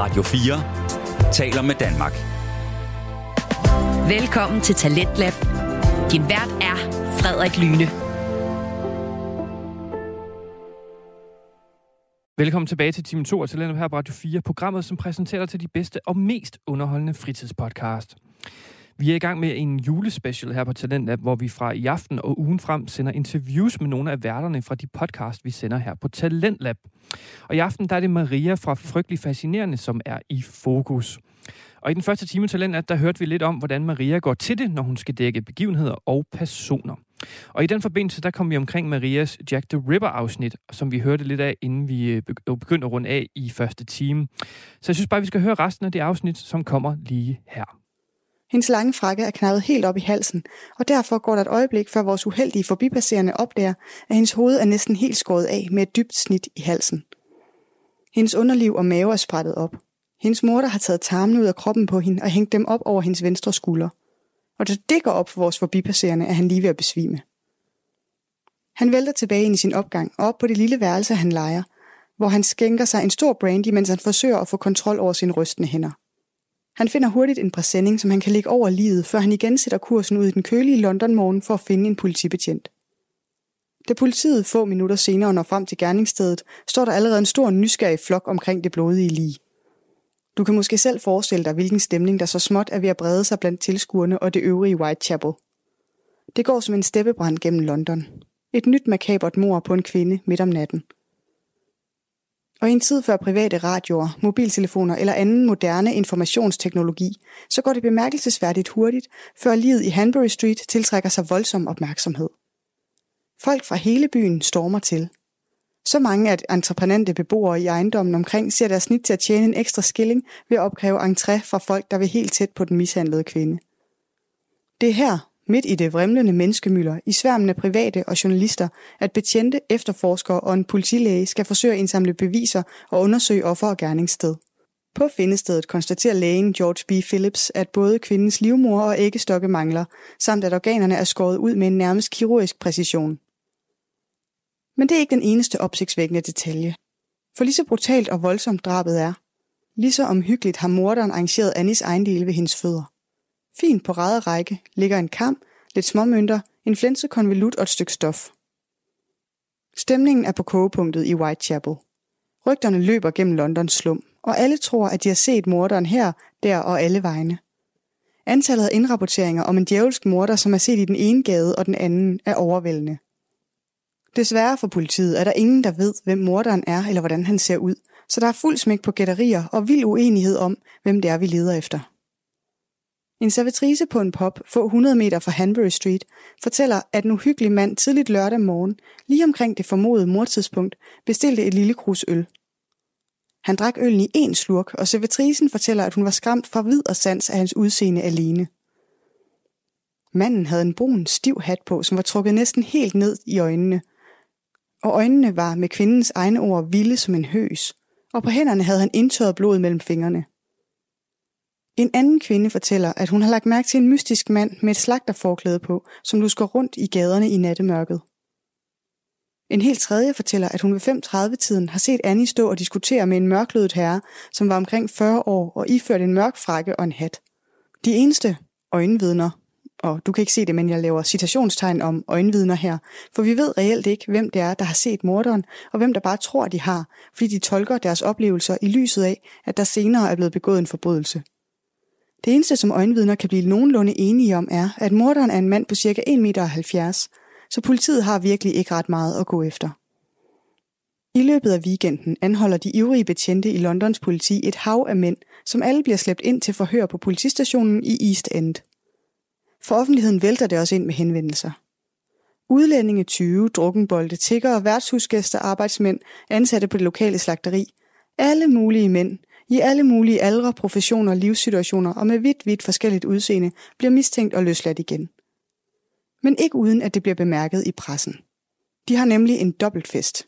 Radio 4 taler med Danmark. Velkommen til Talentlab. Din vært er Frederik Lyne. Velkommen tilbage til Team 2 og Talentlab her på Radio 4, programmet, som præsenterer dig til de bedste og mest underholdende fritidspodcast. Vi er i gang med en julespecial her på Talentlab, hvor vi fra i aften og ugen frem sender interviews med nogle af værterne fra de podcast, vi sender her på Talentlab. Og i aften der er det Maria fra Frygtelig Fascinerende, som er i fokus. Og i den første time Talentlab, der hørte vi lidt om, hvordan Maria går til det, når hun skal dække begivenheder og personer. Og i den forbindelse, der kom vi omkring Marias Jack the Ripper-afsnit, som vi hørte lidt af, inden vi øh, begyndte at runde af i første time. Så jeg synes bare, vi skal høre resten af det afsnit, som kommer lige her. Hendes lange frakke er knappet helt op i halsen, og derfor går der et øjeblik, før vores uheldige forbipasserende opdager, at hendes hoved er næsten helt skåret af med et dybt snit i halsen. Hendes underliv og mave er sprættet op. Hendes mor har taget tarmene ud af kroppen på hende og hængt dem op over hendes venstre skulder. Og da det går op for vores forbipasserende, er han lige ved at besvime. Han vælter tilbage ind i sin opgang og op på det lille værelse, han leger, hvor han skænker sig en stor brandy, mens han forsøger at få kontrol over sine rystende hænder. Han finder hurtigt en præsending, som han kan lægge over livet, før han igen sætter kursen ud i den kølige London-morgen for at finde en politibetjent. Da politiet få minutter senere når frem til gerningsstedet, står der allerede en stor nysgerrig flok omkring det blodige lig. Du kan måske selv forestille dig, hvilken stemning der så småt er ved at brede sig blandt tilskuerne og det øvrige Whitechapel. Det går som en steppebrand gennem London. Et nyt makabert mor på en kvinde midt om natten – og i en tid før private radioer, mobiltelefoner eller anden moderne informationsteknologi, så går det bemærkelsesværdigt hurtigt, før livet i Hanbury Street tiltrækker sig voldsom opmærksomhed. Folk fra hele byen stormer til. Så mange at entreprenante beboere i ejendommen omkring ser deres snit til at tjene en ekstra skilling ved at opkræve entré fra folk, der vil helt tæt på den mishandlede kvinde. Det er her, midt i det vrimlende menneskemylder, i sværmende private og journalister, at betjente, efterforskere og en politilæge skal forsøge at indsamle beviser og undersøge offer og gerningssted. På findestedet konstaterer lægen George B. Phillips, at både kvindens livmor og æggestokke mangler, samt at organerne er skåret ud med en nærmest kirurgisk præcision. Men det er ikke den eneste opsigtsvækkende detalje. For lige så brutalt og voldsomt drabet er, lige så omhyggeligt har morderen arrangeret Annis ejendele ved hendes fødder. Fint på ræde række ligger en kam, lidt småmønter, en flænsekonvolut og et stykke stof. Stemningen er på kogepunktet i Whitechapel. Rygterne løber gennem Londons slum, og alle tror, at de har set morderen her, der og alle vegne. Antallet af indrapporteringer om en djævelsk morder, som er set i den ene gade og den anden, er overvældende. Desværre for politiet er der ingen, der ved, hvem morderen er eller hvordan han ser ud, så der er fuld smæk på gætterier og vild uenighed om, hvem det er, vi leder efter. En servitrice på en pop få 100 meter fra Hanbury Street fortæller, at en uhyggelig mand tidligt lørdag morgen, lige omkring det formodede mordtidspunkt, bestilte et lille krus øl. Han drak øllen i én slurk, og servitrisen fortæller, at hun var skræmt fra vid og sans af hans udseende alene. Manden havde en brun, stiv hat på, som var trukket næsten helt ned i øjnene. Og øjnene var med kvindens egne ord vilde som en høs, og på hænderne havde han indtørret blod mellem fingrene. En anden kvinde fortæller, at hun har lagt mærke til en mystisk mand med et slagterforklæde på, som lusker rundt i gaderne i nattemørket. En helt tredje fortæller, at hun ved 5.30-tiden har set Annie stå og diskutere med en mørklødet herre, som var omkring 40 år og iført en mørk frakke og en hat. De eneste øjenvidner, og du kan ikke se det, men jeg laver citationstegn om øjenvidner her, for vi ved reelt ikke, hvem det er, der har set morderen, og hvem der bare tror, de har, fordi de tolker deres oplevelser i lyset af, at der senere er blevet begået en forbrydelse. Det eneste, som øjenvidner kan blive nogenlunde enige om, er, at morderen er en mand på ca. 1,70 meter, så politiet har virkelig ikke ret meget at gå efter. I løbet af weekenden anholder de ivrige betjente i Londons politi et hav af mænd, som alle bliver slæbt ind til forhør på politistationen i East End. For offentligheden vælter det også ind med henvendelser. Udlændinge, 20, drukkenbolde, tiggere, værtshusgæster, arbejdsmænd, ansatte på det lokale slagteri. Alle mulige mænd, i alle mulige aldre, professioner og livssituationer og med vidt, vidt forskelligt udseende bliver mistænkt og løsladt igen. Men ikke uden at det bliver bemærket i pressen. De har nemlig en dobbeltfest.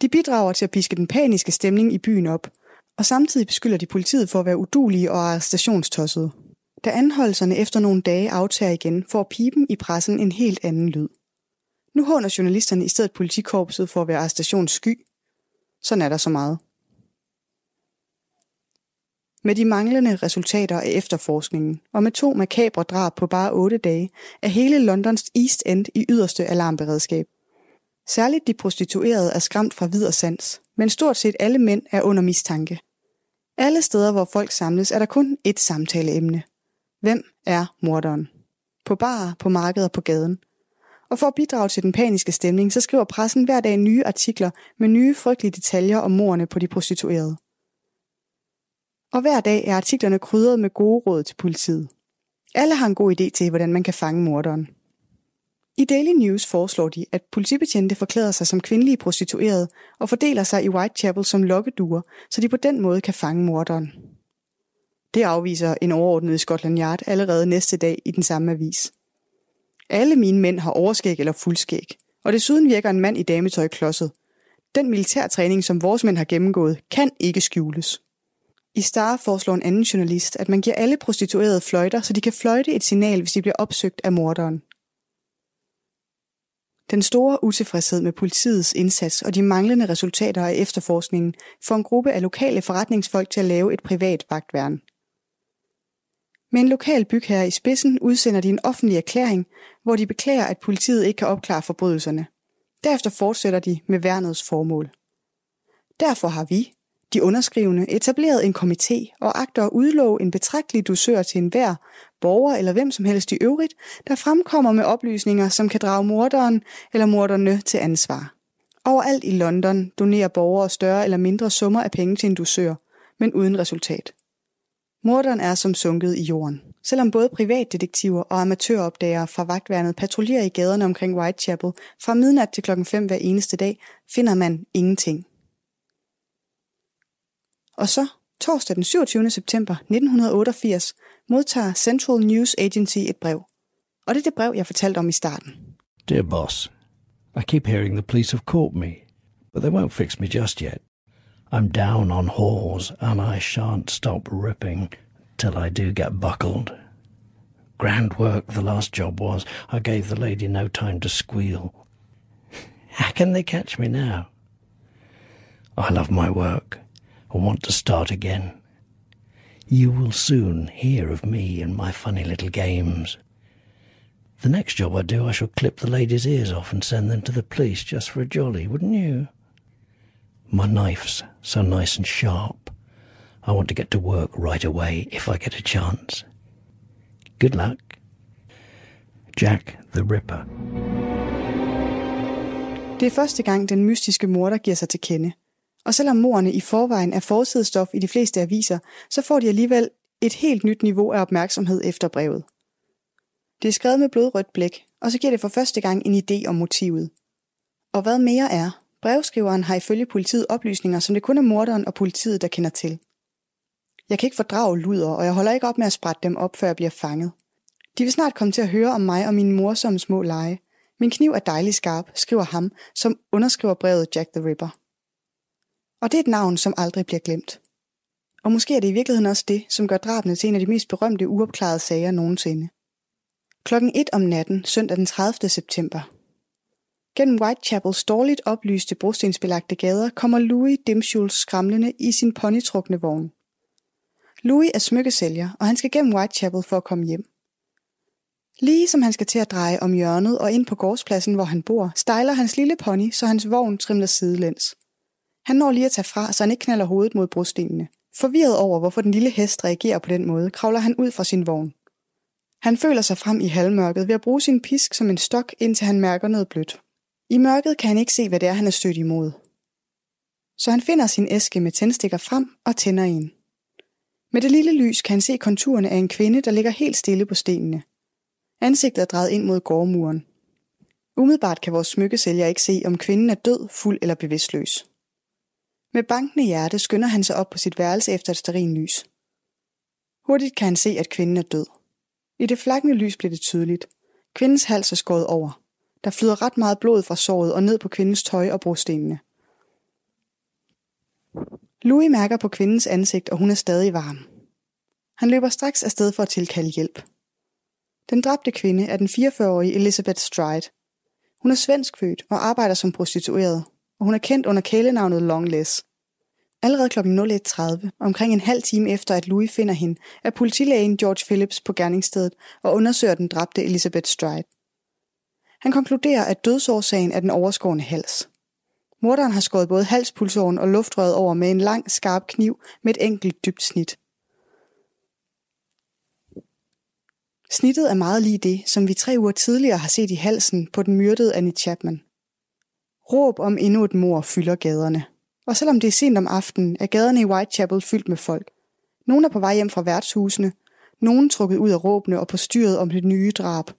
De bidrager til at piske den paniske stemning i byen op, og samtidig beskylder de politiet for at være udulige og arrestationstossede. Da anholdelserne efter nogle dage aftager igen, får pipen i pressen en helt anden lyd. Nu håner journalisterne i stedet politikorpset for at være arrestationssky. Sådan er der så meget. Med de manglende resultater af efterforskningen, og med to makabre drab på bare otte dage, er hele Londons East End i yderste alarmberedskab. Særligt de prostituerede er skræmt fra vid og sans, men stort set alle mænd er under mistanke. Alle steder, hvor folk samles, er der kun ét samtaleemne. Hvem er morderen? På barer, på markeder, på gaden. Og for at bidrage til den paniske stemning, så skriver pressen hver dag nye artikler med nye frygtelige detaljer om morderne på de prostituerede. Og hver dag er artiklerne krydret med gode råd til politiet. Alle har en god idé til, hvordan man kan fange morderen. I Daily News foreslår de, at politibetjente forklæder sig som kvindelige prostituerede og fordeler sig i Whitechapel som lokkeduer, så de på den måde kan fange morderen. Det afviser en overordnet i Scotland Yard allerede næste dag i den samme avis. Alle mine mænd har overskæg eller fuldskæg, og desuden virker en mand i dametøj klodset. Den militærtræning, som vores mænd har gennemgået, kan ikke skjules. I Star foreslår en anden journalist, at man giver alle prostituerede fløjter, så de kan fløjte et signal, hvis de bliver opsøgt af morderen. Den store utilfredshed med politiets indsats og de manglende resultater af efterforskningen får en gruppe af lokale forretningsfolk til at lave et privat vagtværn. Med en lokal bygherre i spidsen udsender de en offentlig erklæring, hvor de beklager, at politiet ikke kan opklare forbrydelserne. Derefter fortsætter de med værnets formål. Derfor har vi, de underskrivende, etableret en komité og agter at udlove en betragtelig dusør til enhver, borger eller hvem som helst i øvrigt, der fremkommer med oplysninger, som kan drage morderen eller morderne til ansvar. Overalt i London donerer borgere større eller mindre summer af penge til en dusør, men uden resultat. Morderen er som sunket i jorden. Selvom både privatdetektiver og amatøropdagere fra vagtværnet patruljerer i gaderne omkring Whitechapel fra midnat til klokken 5 hver eneste dag, finder man ingenting. Og så, torsdag den 27. september 1988, modtager Central News Agency et brev. Og det er det brev, jeg fortalte om i starten. Dear boss, I keep hearing the police have caught me, but they won't fix me just yet. I'm down on whores, and I shan't stop ripping till I do get buckled. Grand work the last job was. I gave the lady no time to squeal. How can they catch me now? I love my work. I want to start again. You will soon hear of me and my funny little games. The next job I do, I shall clip the ladies' ears off and send them to the police just for a jolly, wouldn't you? My knife's so nice and sharp. I want to get to work right away if I get a chance. Good luck. Jack the Ripper. Det er første gang, den mystiske morder giver sig til kende. Og selvom morerne i forvejen er forsidestof i de fleste aviser, så får de alligevel et helt nyt niveau af opmærksomhed efter brevet. Det er skrevet med blodrødt blæk, og så giver det for første gang en idé om motivet. Og hvad mere er, brevskriveren har ifølge politiet oplysninger, som det kun er morderen og politiet, der kender til. Jeg kan ikke fordrage luder, og jeg holder ikke op med at sprætte dem op, før jeg bliver fanget. De vil snart komme til at høre om mig og mine morsomme små lege. Min kniv er dejlig skarp, skriver ham, som underskriver brevet Jack the Ripper. Og det er et navn, som aldrig bliver glemt. Og måske er det i virkeligheden også det, som gør drabene til en af de mest berømte uopklarede sager nogensinde. Klokken 1 om natten, søndag den 30. september. Gennem Whitechapels dårligt oplyste brostensbelagte gader kommer Louis Dimschuls skramlende i sin ponytrukne vogn. Louis er smykkesælger, og han skal gennem Whitechapel for at komme hjem. Lige som han skal til at dreje om hjørnet og ind på gårdspladsen, hvor han bor, stejler hans lille pony, så hans vogn trimler sidelæns. Han når lige at tage fra, så han ikke knaller hovedet mod brostenene. Forvirret over, hvorfor den lille hest reagerer på den måde, kravler han ud fra sin vogn. Han føler sig frem i halvmørket ved at bruge sin pisk som en stok, indtil han mærker noget blødt. I mørket kan han ikke se, hvad det er, han er stødt imod. Så han finder sin æske med tændstikker frem og tænder en. Med det lille lys kan han se konturerne af en kvinde, der ligger helt stille på stenene. Ansigtet er drejet ind mod gårdmuren. Umiddelbart kan vores smykkesælger ikke se, om kvinden er død, fuld eller bevidstløs. Med bankende hjerte skynder han sig op på sit værelse efter et lys. Hurtigt kan han se, at kvinden er død. I det flakkende lys bliver det tydeligt. Kvindens hals er skåret over. Der flyder ret meget blod fra såret og ned på kvindens tøj og brostenene. Louis mærker på kvindens ansigt, og hun er stadig varm. Han løber straks afsted for at tilkalde hjælp. Den dræbte kvinde er den 44-årige Elizabeth Stride. Hun er svensk født og arbejder som prostitueret, og hun er kendt under kælenavnet Longless. Allerede kl. 01.30, omkring en halv time efter at Louis finder hende, er politilægen George Phillips på gerningsstedet og undersøger den dræbte Elizabeth Stride. Han konkluderer, at dødsårsagen er den overskårende hals. Morderen har skåret både halspulsåren og luftrøret over med en lang, skarp kniv med et enkelt dybt snit. Snittet er meget lige det, som vi tre uger tidligere har set i halsen på den myrdede Annie Chapman. Råb om endnu et mor fylder gaderne. Og selvom det er sent om aftenen, er gaderne i Whitechapel fyldt med folk. Nogle er på vej hjem fra værtshusene, nogen trukket ud af råbene og på styret om det nye drab.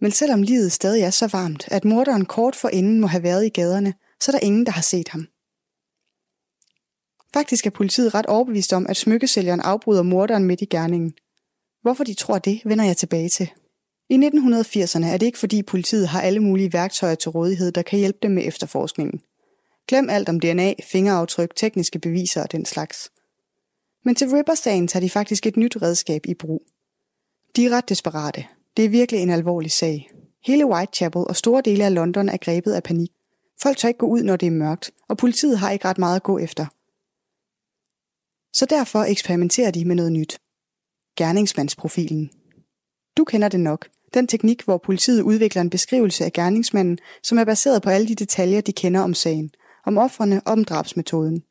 Men selvom livet stadig er så varmt, at morderen kort for inden må have været i gaderne, så er der ingen, der har set ham. Faktisk er politiet ret overbevist om, at smykkesælgeren afbryder morderen midt i gerningen. Hvorfor de tror det, vender jeg tilbage til. I 1980'erne er det ikke fordi politiet har alle mulige værktøjer til rådighed, der kan hjælpe dem med efterforskningen. Glem alt om DNA, fingeraftryk, tekniske beviser og den slags. Men til Ripper-sagen tager de faktisk et nyt redskab i brug. De er ret desperate. Det er virkelig en alvorlig sag. Hele Whitechapel og store dele af London er grebet af panik. Folk tør ikke gå ud, når det er mørkt, og politiet har ikke ret meget at gå efter. Så derfor eksperimenterer de med noget nyt. Gerningsmandsprofilen. Du kender det nok. Den teknik, hvor politiet udvikler en beskrivelse af gerningsmanden, som er baseret på alle de detaljer, de kender om sagen, om offrene og om drabsmetoden.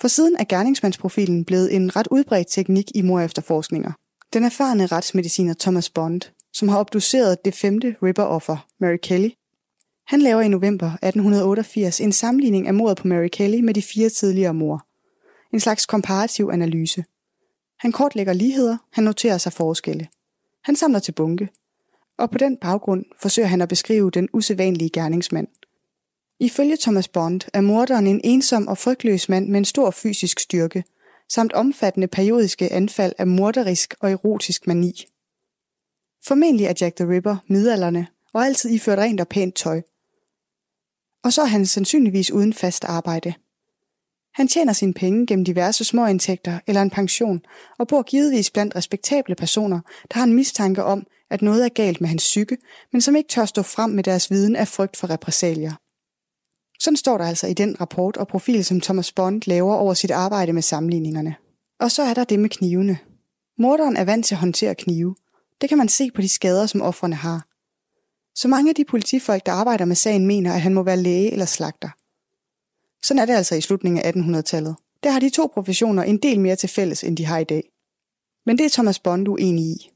For siden er gerningsmandsprofilen blevet en ret udbredt teknik i mor efterforskninger. Den erfarne retsmediciner Thomas Bond, som har obduceret det femte Ripper-offer, Mary Kelly, han laver i november 1888 en sammenligning af mordet på Mary Kelly med de fire tidligere mor. En slags komparativ analyse. Han kortlægger ligheder, han noterer sig forskelle. Han samler til bunke. Og på den baggrund forsøger han at beskrive den usædvanlige gerningsmand. Ifølge Thomas Bond er morderen en ensom og frygtløs mand med en stor fysisk styrke, samt omfattende periodiske anfald af morderisk og erotisk mani. Formentlig er Jack the Ripper midalderne og altid iført rent og pænt tøj. Og så er han sandsynligvis uden fast arbejde. Han tjener sine penge gennem diverse småindtægter eller en pension, og bor givetvis blandt respektable personer, der har en mistanke om, at noget er galt med hans psyke, men som ikke tør stå frem med deres viden af frygt for repressalier. Sådan står der altså i den rapport og profil, som Thomas Bond laver over sit arbejde med sammenligningerne. Og så er der det med knivene. Morderen er vant til at håndtere knive. Det kan man se på de skader, som offrene har. Så mange af de politifolk, der arbejder med sagen, mener, at han må være læge eller slagter. Sådan er det altså i slutningen af 1800-tallet. Der har de to professioner en del mere til fælles, end de har i dag. Men det er Thomas Bond uenig i.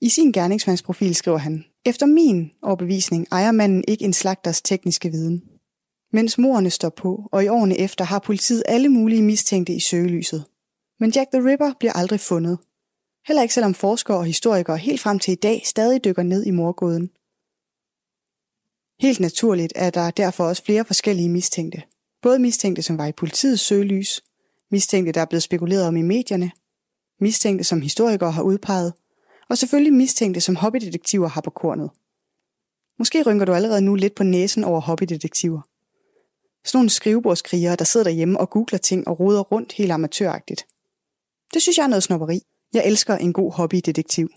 I sin gerningsmandsprofil skriver han, efter min overbevisning ejer manden ikke en slagters tekniske viden. Mens morerne står på, og i årene efter har politiet alle mulige mistænkte i søgelyset. Men Jack the Ripper bliver aldrig fundet. Heller ikke selvom forskere og historikere helt frem til i dag stadig dykker ned i morgåden. Helt naturligt er der derfor også flere forskellige mistænkte. Både mistænkte, som var i politiets søgelys, mistænkte, der er blevet spekuleret om i medierne, mistænkte, som historikere har udpeget, og selvfølgelig mistænkte, som hobbydetektiver har på kornet. Måske rynker du allerede nu lidt på næsen over hobbydetektiver. Sådan nogle skrivebordskrigere, der sidder derhjemme og googler ting og roder rundt helt amatøragtigt. Det synes jeg er noget snopperi. Jeg elsker en god hobbydetektiv.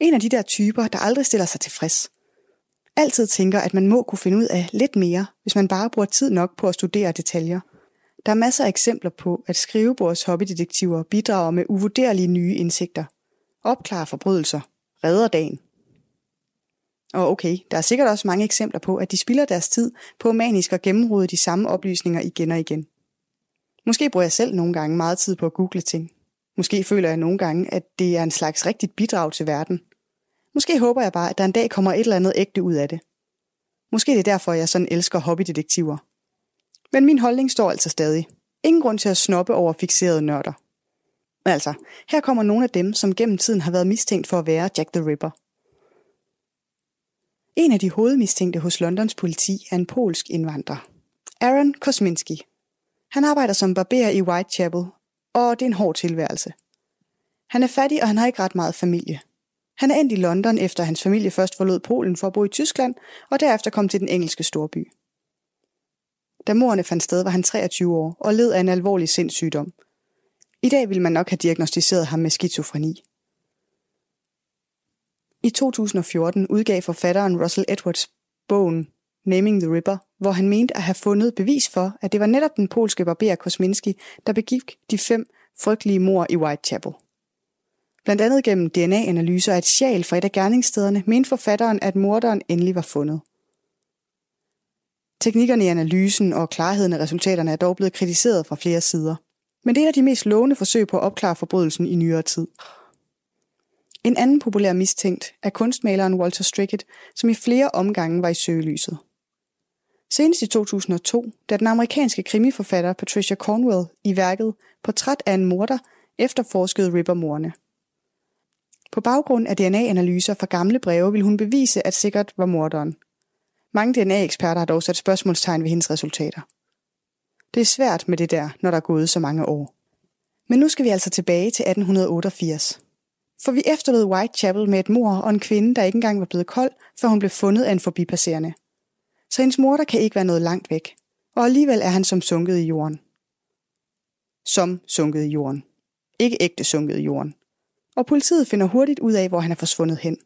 En af de der typer, der aldrig stiller sig tilfreds. Altid tænker, at man må kunne finde ud af lidt mere, hvis man bare bruger tid nok på at studere detaljer. Der er masser af eksempler på, at skrivebords hobbydetektiver bidrager med uvurderlige nye indsigter – opklarer forbrydelser, redder dagen. Og okay, der er sikkert også mange eksempler på, at de spilder deres tid på manisk at gennemrode de samme oplysninger igen og igen. Måske bruger jeg selv nogle gange meget tid på at google ting. Måske føler jeg nogle gange, at det er en slags rigtigt bidrag til verden. Måske håber jeg bare, at der en dag kommer et eller andet ægte ud af det. Måske det er derfor, jeg sådan elsker hobbydetektiver. Men min holdning står altså stadig. Ingen grund til at snoppe over fixerede nørder. Altså, her kommer nogle af dem, som gennem tiden har været mistænkt for at være Jack the Ripper. En af de hovedmistænkte hos Londons politi er en polsk indvandrer. Aaron Kosminski. Han arbejder som barber i Whitechapel, og det er en hård tilværelse. Han er fattig, og han har ikke ret meget familie. Han er endt i London, efter hans familie først forlod Polen for at bo i Tyskland, og derefter kom til den engelske storby. Da morerne fandt sted, var han 23 år og led af en alvorlig sindssygdom – i dag vil man nok have diagnostiseret ham med skizofreni. I 2014 udgav forfatteren Russell Edwards bogen Naming the Ripper, hvor han mente at have fundet bevis for, at det var netop den polske barber Kosminski, der begik de fem frygtelige mor i Whitechapel. Blandt andet gennem DNA-analyser af et sjæl fra et af gerningsstederne, mente forfatteren, at morderen endelig var fundet. Teknikkerne i analysen og klarheden af resultaterne er dog blevet kritiseret fra flere sider. Men det er et af de mest lovende forsøg på at opklare forbrydelsen i nyere tid. En anden populær mistænkt er kunstmaleren Walter Strickett, som i flere omgange var i søgelyset. Senest i 2002, da den amerikanske krimiforfatter Patricia Cornwell i værket Portræt af en morder efterforskede Ripper-morderne. På baggrund af DNA-analyser fra gamle breve vil hun bevise, at sikkert var morderen. Mange DNA-eksperter har dog sat spørgsmålstegn ved hendes resultater. Det er svært med det der, når der er gået så mange år. Men nu skal vi altså tilbage til 1888. For vi efterlod Whitechapel med et mor og en kvinde, der ikke engang var blevet kold, før hun blev fundet af en forbipasserende. Så hendes morter kan ikke være noget langt væk. Og alligevel er han som sunket i jorden. Som sunket i jorden. Ikke ægte sunket i jorden. Og politiet finder hurtigt ud af, hvor han er forsvundet hen.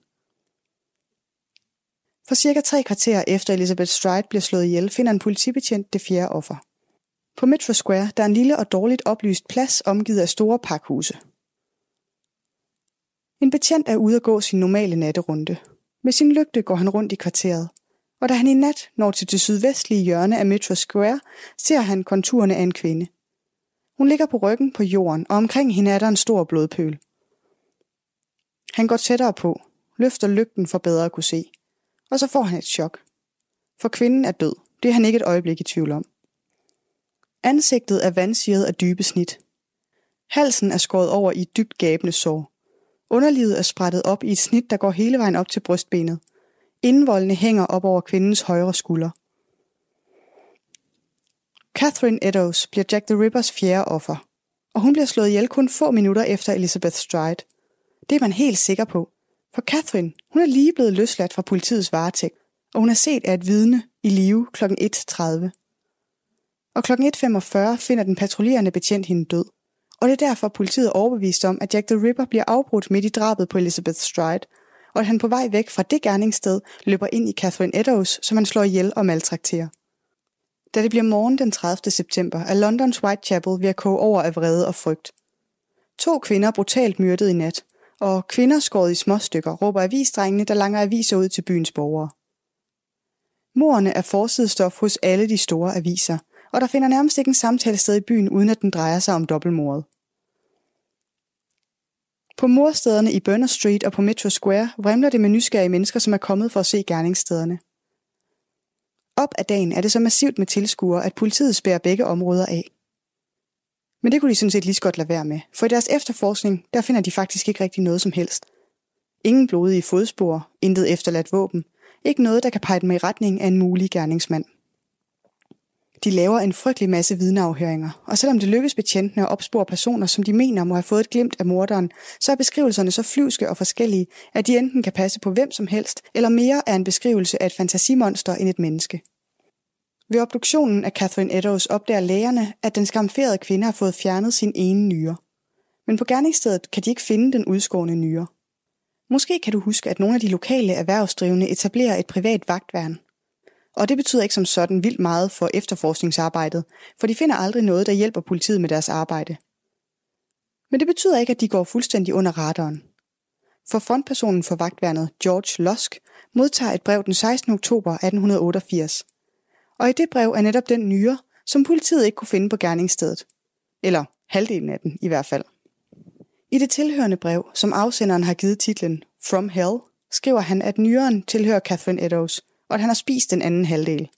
For cirka tre kvarter efter Elizabeth Stride bliver slået ihjel, finder en politibetjent det fjerde offer. På Metro Square der er en lille og dårligt oplyst plads omgivet af store pakhuse. En betjent er ude at gå sin normale natterunde. Med sin lygte går han rundt i kvarteret, og da han i nat når til det sydvestlige hjørne af Metro Square, ser han konturerne af en kvinde. Hun ligger på ryggen på jorden, og omkring hende er der en stor blodpøl. Han går tættere på, løfter lygten for bedre at kunne se, og så får han et chok. For kvinden er død, det er han ikke et øjeblik i tvivl om. Ansigtet er vandsiret af dybe snit. Halsen er skåret over i et dybt gabende sår. Underlivet er sprættet op i et snit, der går hele vejen op til brystbenet. Indvoldene hænger op over kvindens højre skulder. Catherine Eddowes bliver Jack the Rippers fjerde offer, og hun bliver slået ihjel kun få minutter efter Elizabeth Stride. Det er man helt sikker på, for Catherine hun er lige blevet løsladt fra politiets varetægt, og hun er set af et vidne i live kl. 1.30. Og kl. 1.45 finder den patruljerende betjent hende død og det er derfor politiet er overbevist om, at Jack the Ripper bliver afbrudt midt i drabet på Elizabeth Stride, og at han på vej væk fra det gerningssted løber ind i Catherine Eddowes, som han slår ihjel og maltrakterer. Da det bliver morgen den 30. september, er Londons Whitechapel ved at koge over af vrede og frygt. To kvinder brutalt myrdet i nat, og kvinder skåret i små stykker råber avisdrengene, der langer aviser ud til byens borgere. Morerne er forsidestof hos alle de store aviser, og der finder nærmest ikke en samtale sted i byen, uden at den drejer sig om dobbeltmordet. På morstederne i Burner Street og på Metro Square vrimler det med nysgerrige mennesker, som er kommet for at se gerningsstederne. Op ad dagen er det så massivt med tilskuere, at politiet spærer begge områder af. Men det kunne de sådan set lige så godt lade være med, for i deres efterforskning, der finder de faktisk ikke rigtig noget som helst. Ingen blodige fodspor, intet efterladt våben, ikke noget, der kan pege dem i retning af en mulig gerningsmand. De laver en frygtelig masse vidneafhøringer, og selvom det lykkes betjentene at opspore personer, som de mener må have fået et glimt af morderen, så er beskrivelserne så flyvske og forskellige, at de enten kan passe på hvem som helst, eller mere er en beskrivelse af et fantasimonster end et menneske. Ved obduktionen af Catherine Eddowes opdager lægerne, at den skamferede kvinde har fået fjernet sin ene nyre. Men på gerningsstedet kan de ikke finde den udskårne nyre. Måske kan du huske, at nogle af de lokale erhvervsdrivende etablerer et privat vagtværn, og det betyder ikke som sådan vildt meget for efterforskningsarbejdet, for de finder aldrig noget, der hjælper politiet med deres arbejde. Men det betyder ikke, at de går fuldstændig under radaren. For frontpersonen for vagtværnet, George Lusk, modtager et brev den 16. oktober 1888. Og i det brev er netop den nyre, som politiet ikke kunne finde på gerningsstedet. Eller halvdelen af den i hvert fald. I det tilhørende brev, som afsenderen har givet titlen From Hell, skriver han, at nyren tilhører Catherine Eddowes – og at han har spist den anden halvdel.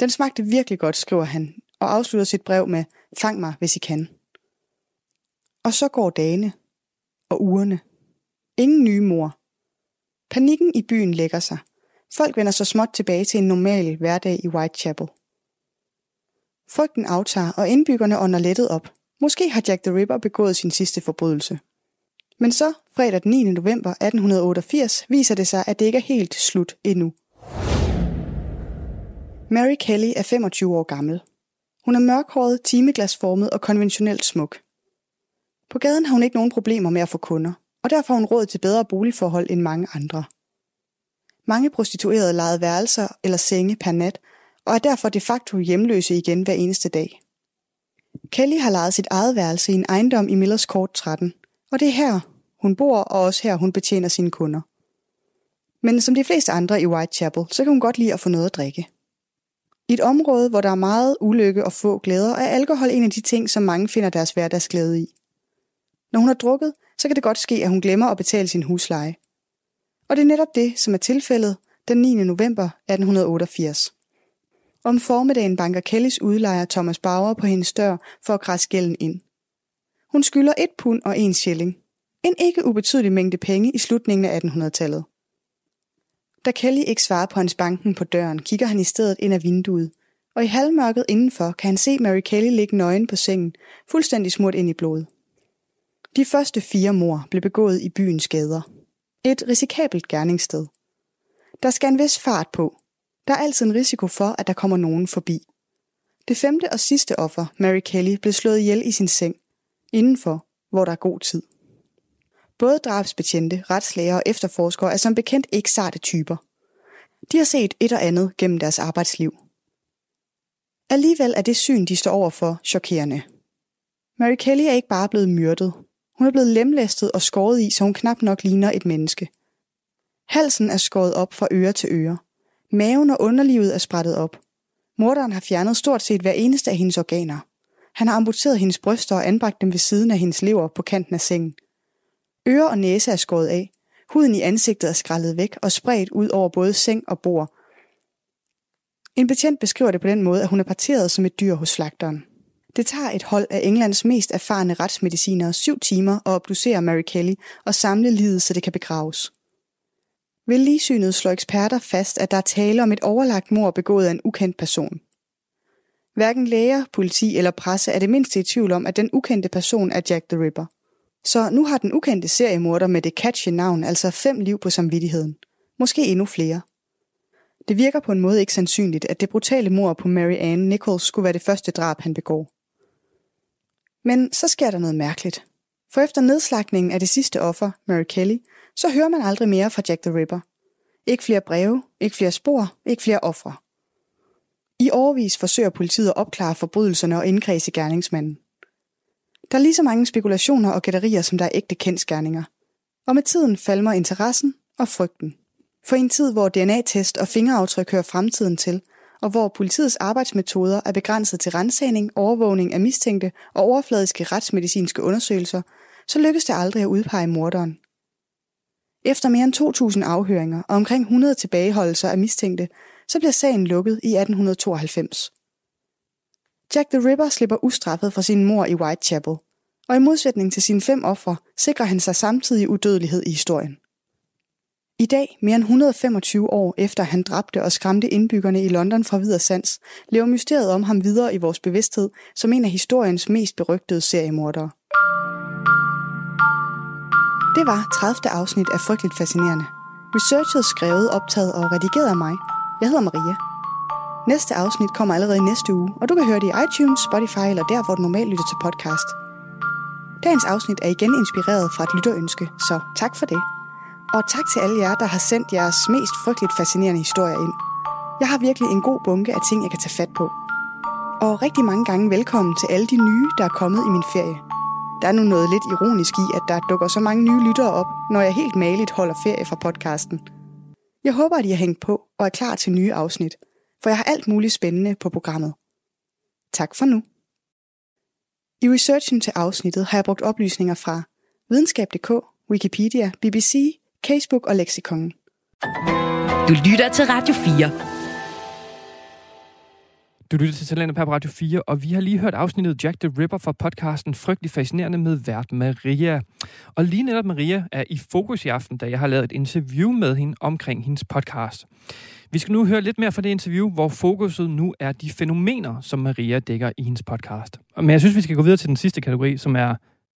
Den smagte virkelig godt, skriver han, og afslutter sit brev med, fang mig, hvis I kan. Og så går dagene og ugerne. Ingen nye mor. Panikken i byen lægger sig. Folk vender så småt tilbage til en normal hverdag i Whitechapel. Frygten aftager, og indbyggerne ånder lettet op. Måske har Jack the Ripper begået sin sidste forbrydelse. Men så, fredag den 9. november 1888, viser det sig, at det ikke er helt slut endnu. Mary Kelly er 25 år gammel. Hun er mørkhåret, timeglasformet og konventionelt smuk. På gaden har hun ikke nogen problemer med at få kunder, og derfor har hun råd til bedre boligforhold end mange andre. Mange prostituerede lejede værelser eller senge per nat, og er derfor de facto hjemløse igen hver eneste dag. Kelly har lejet sit eget værelse i en ejendom i Millers Court 13, og det er her, hun bor, og også her, hun betjener sine kunder. Men som de fleste andre i Whitechapel, så kan hun godt lide at få noget at drikke. I et område, hvor der er meget ulykke og få glæder, er alkohol en af de ting, som mange finder deres hverdagsglæde i. Når hun har drukket, så kan det godt ske, at hun glemmer at betale sin husleje. Og det er netop det, som er tilfældet den 9. november 1888. Om formiddagen banker Kellys udlejer Thomas Bauer på hendes dør for at græsse gælden ind. Hun skylder et pund og en shilling. En ikke ubetydelig mængde penge i slutningen af 1800-tallet. Da Kelly ikke svarer på hans banken på døren, kigger han i stedet ind af vinduet, og i halvmørket indenfor kan han se Mary Kelly ligge nøgen på sengen, fuldstændig smurt ind i blod. De første fire mor blev begået i byens gader. Et risikabelt gerningssted. Der skal en vis fart på. Der er altid en risiko for, at der kommer nogen forbi. Det femte og sidste offer, Mary Kelly, blev slået ihjel i sin seng. Indenfor, hvor der er god tid. Både drabsbetjente, retslæger og efterforskere er som bekendt ikke sarte typer. De har set et og andet gennem deres arbejdsliv. Alligevel er det syn, de står overfor, chokerende. Mary Kelly er ikke bare blevet myrdet. Hun er blevet lemlæstet og skåret i, så hun knap nok ligner et menneske. Halsen er skåret op fra øre til øre. Maven og underlivet er sprættet op. Morderen har fjernet stort set hver eneste af hendes organer. Han har amputeret hendes bryster og anbragt dem ved siden af hendes lever på kanten af sengen. Øre og næse er skåret af. Huden i ansigtet er skrællet væk og spredt ud over både seng og bord. En betjent beskriver det på den måde, at hun er parteret som et dyr hos slagteren. Det tager et hold af Englands mest erfarne retsmedicinere syv timer at obducere Mary Kelly og samle livet, så det kan begraves. Ved ligesynet slår eksperter fast, at der er tale om et overlagt mor begået af en ukendt person. Hverken læger, politi eller presse er det mindste i tvivl om, at den ukendte person er Jack the Ripper. Så nu har den ukendte seriemorder med det catchy navn altså fem liv på samvittigheden. Måske endnu flere. Det virker på en måde ikke sandsynligt, at det brutale mor på Mary Ann Nichols skulle være det første drab, han begår. Men så sker der noget mærkeligt. For efter nedslagningen af det sidste offer, Mary Kelly, så hører man aldrig mere fra Jack the Ripper. Ikke flere breve, ikke flere spor, ikke flere ofre. I overvis forsøger politiet at opklare forbrydelserne og indkredse gerningsmanden. Der er lige så mange spekulationer og gætterier, som der er ægte kendskærninger. Og med tiden falmer interessen og frygten. For en tid, hvor DNA-test og fingeraftryk hører fremtiden til, og hvor politiets arbejdsmetoder er begrænset til rensagning, overvågning af mistænkte og overfladiske retsmedicinske undersøgelser, så lykkes det aldrig at udpege morderen. Efter mere end 2.000 afhøringer og omkring 100 tilbageholdelser af mistænkte, så bliver sagen lukket i 1892. Jack the Ripper slipper ustraffet fra sin mor i Whitechapel, og i modsætning til sine fem ofre, sikrer han sig samtidig udødelighed i historien. I dag, mere end 125 år efter han dræbte og skræmte indbyggerne i London fra videre sans, lever mysteriet om ham videre i vores bevidsthed som en af historiens mest berygtede seriemordere. Det var 30. afsnit af Frygteligt Fascinerende. Researchet skrevet, optaget og redigeret af mig. Jeg hedder Maria. Næste afsnit kommer allerede næste uge, og du kan høre det i iTunes, Spotify eller der, hvor du normalt lytter til podcast. Dagens afsnit er igen inspireret fra et lytterønske, så tak for det. Og tak til alle jer, der har sendt jeres mest frygteligt fascinerende historier ind. Jeg har virkelig en god bunke af ting, jeg kan tage fat på. Og rigtig mange gange velkommen til alle de nye, der er kommet i min ferie. Der er nu noget lidt ironisk i, at der dukker så mange nye lyttere op, når jeg helt maligt holder ferie fra podcasten. Jeg håber, at I har hængt på og er klar til nye afsnit, for jeg har alt muligt spændende på programmet. Tak for nu. I researchen til afsnittet har jeg brugt oplysninger fra videnskab.dk, Wikipedia, BBC, Casebook og Lexikon. Du lytter til Radio 4. Du lytter til Talentet på Radio 4, og vi har lige hørt afsnittet Jack the Ripper fra podcasten Frygtelig Fascinerende med vært Maria. Og lige netop Maria er i fokus i aften, da jeg har lavet et interview med hende omkring hendes podcast. Vi skal nu høre lidt mere fra det interview, hvor fokuset nu er de fænomener, som Maria dækker i hendes podcast. Men jeg synes, vi skal gå videre til den sidste kategori, som er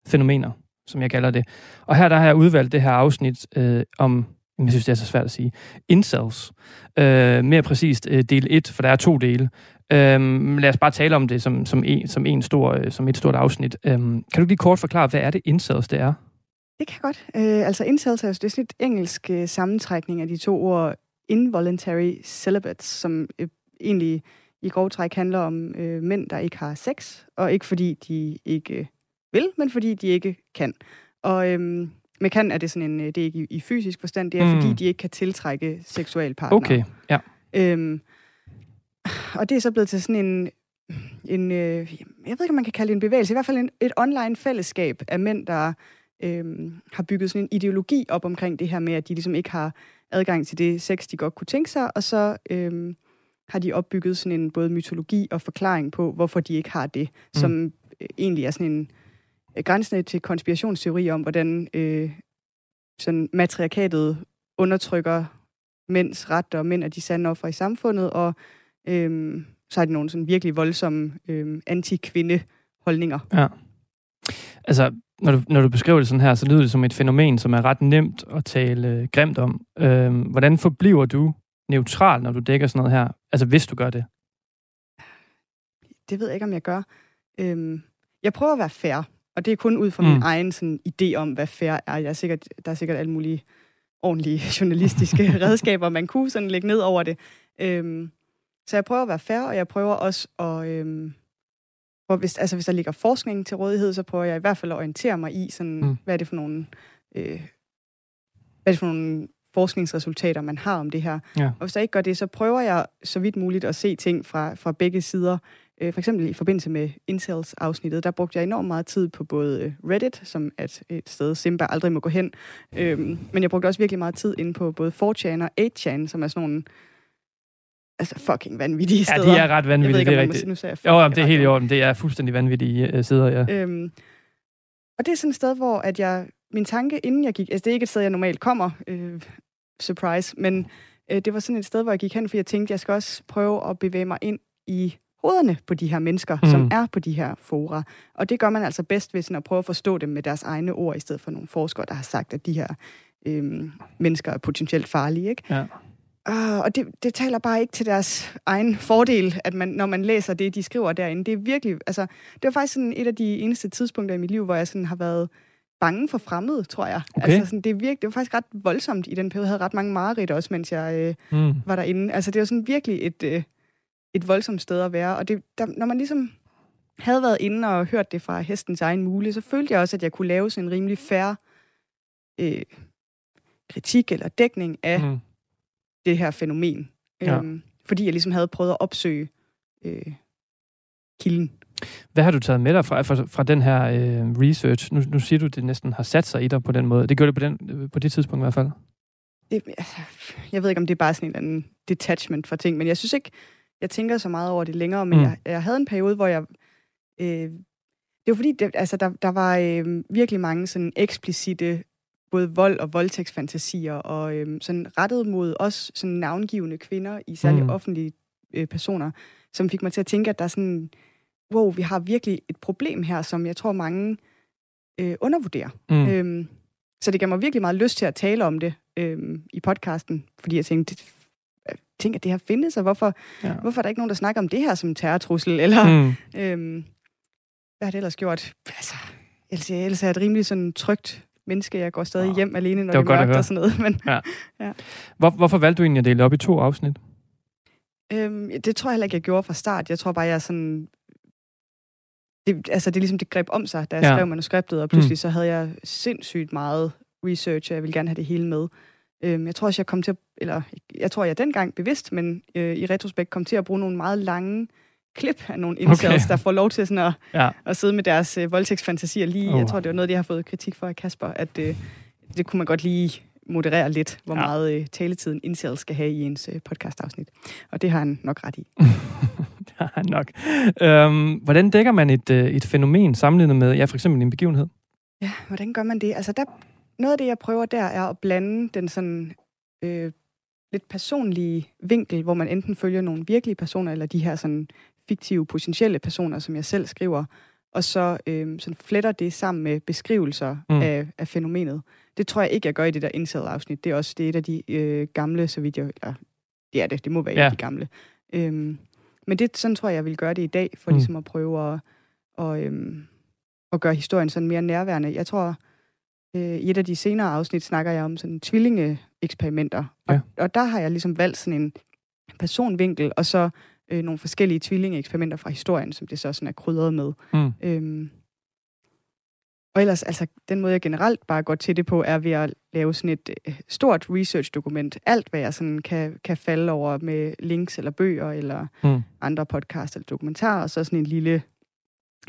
fænomener, som jeg kalder det. Og her der har jeg udvalgt det her afsnit øh, om, jeg synes, det er så svært at sige, incels. Øh, mere præcist øh, del 1, for der er to dele. Øhm, lad os bare tale om det som, som, en, som, en stor, øh, som et stort afsnit. Øhm, kan du lige kort forklare, hvad er det incels, det er? Det kan jeg godt. Øh, altså incels er jo det er sådan et engelsk øh, sammentrækning af de to ord involuntary celibates, som øh, egentlig i grov træk handler om øh, mænd, der ikke har sex, og ikke fordi de ikke øh, vil, men fordi de ikke kan. Og øhm, med kan er det sådan en, øh, det er ikke i, i fysisk forstand, det er mm. fordi, de ikke kan tiltrække seksualpartner. Okay, ja. Øhm, og det er så blevet til sådan en, en øh, jeg ved ikke, om man kan kalde det en bevægelse, i hvert fald en, et online fællesskab af mænd, der øh, har bygget sådan en ideologi op omkring det her med, at de ligesom ikke har adgang til det sex, de godt kunne tænke sig, og så øh, har de opbygget sådan en både mytologi og forklaring på, hvorfor de ikke har det, mm. som øh, egentlig er sådan en grænsende til konspirationsteori om, hvordan øh, sådan matriarkatet undertrykker mænds ret, og mænd er de sande offer i samfundet, og øh, så har de nogle sådan virkelig voldsomme øh, anti-kvinde holdninger. Ja. Altså, når du, når du beskriver det sådan her, så lyder det som et fænomen, som er ret nemt at tale øh, grimt om. Øh, hvordan forbliver du neutral, når du dækker sådan noget her? Altså, hvis du gør det? Det ved jeg ikke, om jeg gør. Øh, jeg prøver at være fair, og det er kun ud fra mm. min egen sådan, idé om, hvad fair er. Jeg er sikkert, der er sikkert alle mulige ordentlige journalistiske redskaber, man kunne sådan lægge ned over det. Øh, så jeg prøver at være fair, og jeg prøver også at... Øh, hvor hvis, altså hvis der ligger forskning til rådighed, så prøver jeg i hvert fald at orientere mig i, sådan, mm. hvad er det for nogle, øh, hvad er det for nogle forskningsresultater, man har om det her. Ja. Og hvis der ikke gør det, så prøver jeg så vidt muligt at se ting fra, fra begge sider. Øh, for eksempel i forbindelse med Incels-afsnittet, der brugte jeg enormt meget tid på både Reddit, som er et sted, Simba aldrig må gå hen, øh, men jeg brugte også virkelig meget tid inde på både 4chan og 8chan, som er sådan nogle altså fucking vanvittige steder. Ja, de er ret vanvittige, jeg ved ikke, det er rigtigt. Nu sagde jeg jo, jamen, det er helt i orden. Det er fuldstændig vanvittige uh, steder, ja. Øhm, og det er sådan et sted, hvor at jeg, min tanke, inden jeg gik... Altså, det er ikke et sted, jeg normalt kommer, øh, surprise, men øh, det var sådan et sted, hvor jeg gik hen, fordi jeg tænkte, jeg skal også prøve at bevæge mig ind i hovederne på de her mennesker, mm. som er på de her fora. Og det gør man altså bedst ved sådan at prøve at forstå dem med deres egne ord, i stedet for nogle forskere, der har sagt, at de her øh, mennesker er potentielt farlige. Ikke? Ja. Uh, og det, det taler bare ikke til deres egen fordel, at man, når man læser det, de skriver derinde. Det er virkelig, altså, det var faktisk sådan et af de eneste tidspunkter i mit liv, hvor jeg sådan har været bange for fremmede, tror jeg. Okay. Altså, sådan, det, er virkelig, det var faktisk ret voldsomt i den periode. Jeg havde ret mange mareridt også, mens jeg øh, mm. var derinde. Altså, det var sådan virkelig et, øh, et voldsomt sted at være. Og det, der, når man ligesom havde været inde og hørt det fra hestens egen mulighed, så følte jeg også, at jeg kunne lave sådan en rimelig færre øh, kritik eller dækning af mm det her fænomen. Ja. Øhm, fordi jeg ligesom havde prøvet at opsøge øh, kilden. Hvad har du taget med dig fra, fra, fra den her øh, research? Nu, nu siger du, at det næsten har sat sig i dig på den måde. Det gjorde det på, den, på det tidspunkt i hvert fald. Det, altså, jeg ved ikke, om det er bare sådan en eller anden detachment fra ting, men jeg synes ikke, jeg tænker så meget over det længere, men mm. jeg, jeg havde en periode, hvor jeg... Øh, det var fordi, det, altså, der, der var øh, virkelig mange sådan eksplicite både vold og voldtægtsfantasier, og øhm, sådan rettet mod os sådan navngivende kvinder i særligt mm. offentlige øh, personer, som fik mig til at tænke, at der er sådan, wow, vi har virkelig et problem her, som jeg tror mange øh, undervurderer. Mm. Øhm, så det gav mig virkelig meget lyst til at tale om det øhm, i podcasten, fordi jeg tænkte, tænkte, at det her findes, og hvorfor, ja. hvorfor er der ikke nogen, der snakker om det her som terrortrussel, eller mm. øhm, hvad har det ellers gjort? Altså, ellers, ellers er et rimelig sådan trygt menneske. Jeg går stadig hjem alene, når det, det er mørkt og sådan noget. Men, ja. ja. Hvor, hvorfor valgte du egentlig at dele op i to afsnit? Øhm, det tror jeg heller ikke, jeg gjorde fra start. Jeg tror bare, jeg sådan... Det, altså, det er ligesom, det greb om sig, da jeg ja. skrev manuskriptet, og pludselig mm. så havde jeg sindssygt meget research, og jeg ville gerne have det hele med. Øhm, jeg tror også, jeg kom til at... Eller, jeg tror, jeg dengang bevidst, men øh, i retrospekt kom til at bruge nogle meget lange klip af nogle incels, okay. der får lov til sådan at, ja. at sidde med deres øh, voldtægtsfantasier lige. Oh. Jeg tror, det var noget, de har fået kritik for af Kasper, at øh, det kunne man godt lige moderere lidt, hvor ja. meget øh, taletiden incels skal have i ens øh, podcastafsnit. Og det har han nok ret i. det har han nok. Øhm, hvordan dækker man et, øh, et fænomen sammenlignet med, ja, for eksempel en begivenhed? Ja, hvordan gør man det? Altså, der, noget af det, jeg prøver der, er at blande den sådan øh, lidt personlige vinkel, hvor man enten følger nogle virkelige personer, eller de her sådan fiktive, potentielle personer, som jeg selv skriver, og så øh, sådan fletter det sammen med beskrivelser mm. af, af fænomenet. Det tror jeg ikke, jeg gør i det der incel-afsnit. Det er også det er et af de øh, gamle, så vidt jeg... Eller, det er det, det må være ja. et af de gamle. Øhm, men det, sådan tror jeg, jeg vil gøre det i dag, for mm. ligesom at prøve at, og, øhm, at gøre historien sådan mere nærværende. Jeg tror, øh, i et af de senere afsnit snakker jeg om sådan tvillingeeksperimenter. Og, Ja. og der har jeg ligesom valgt sådan en personvinkel, og så øh, nogle forskellige tvillingeeksperimenter fra historien, som det så sådan er krydret med. Mm. Øhm, og ellers, altså, den måde, jeg generelt bare går til det på, er ved at lave sådan et øh, stort research-dokument. Alt, hvad jeg sådan kan, kan falde over med links eller bøger eller Mm. andre podcasts eller dokumentarer, og så sådan en lille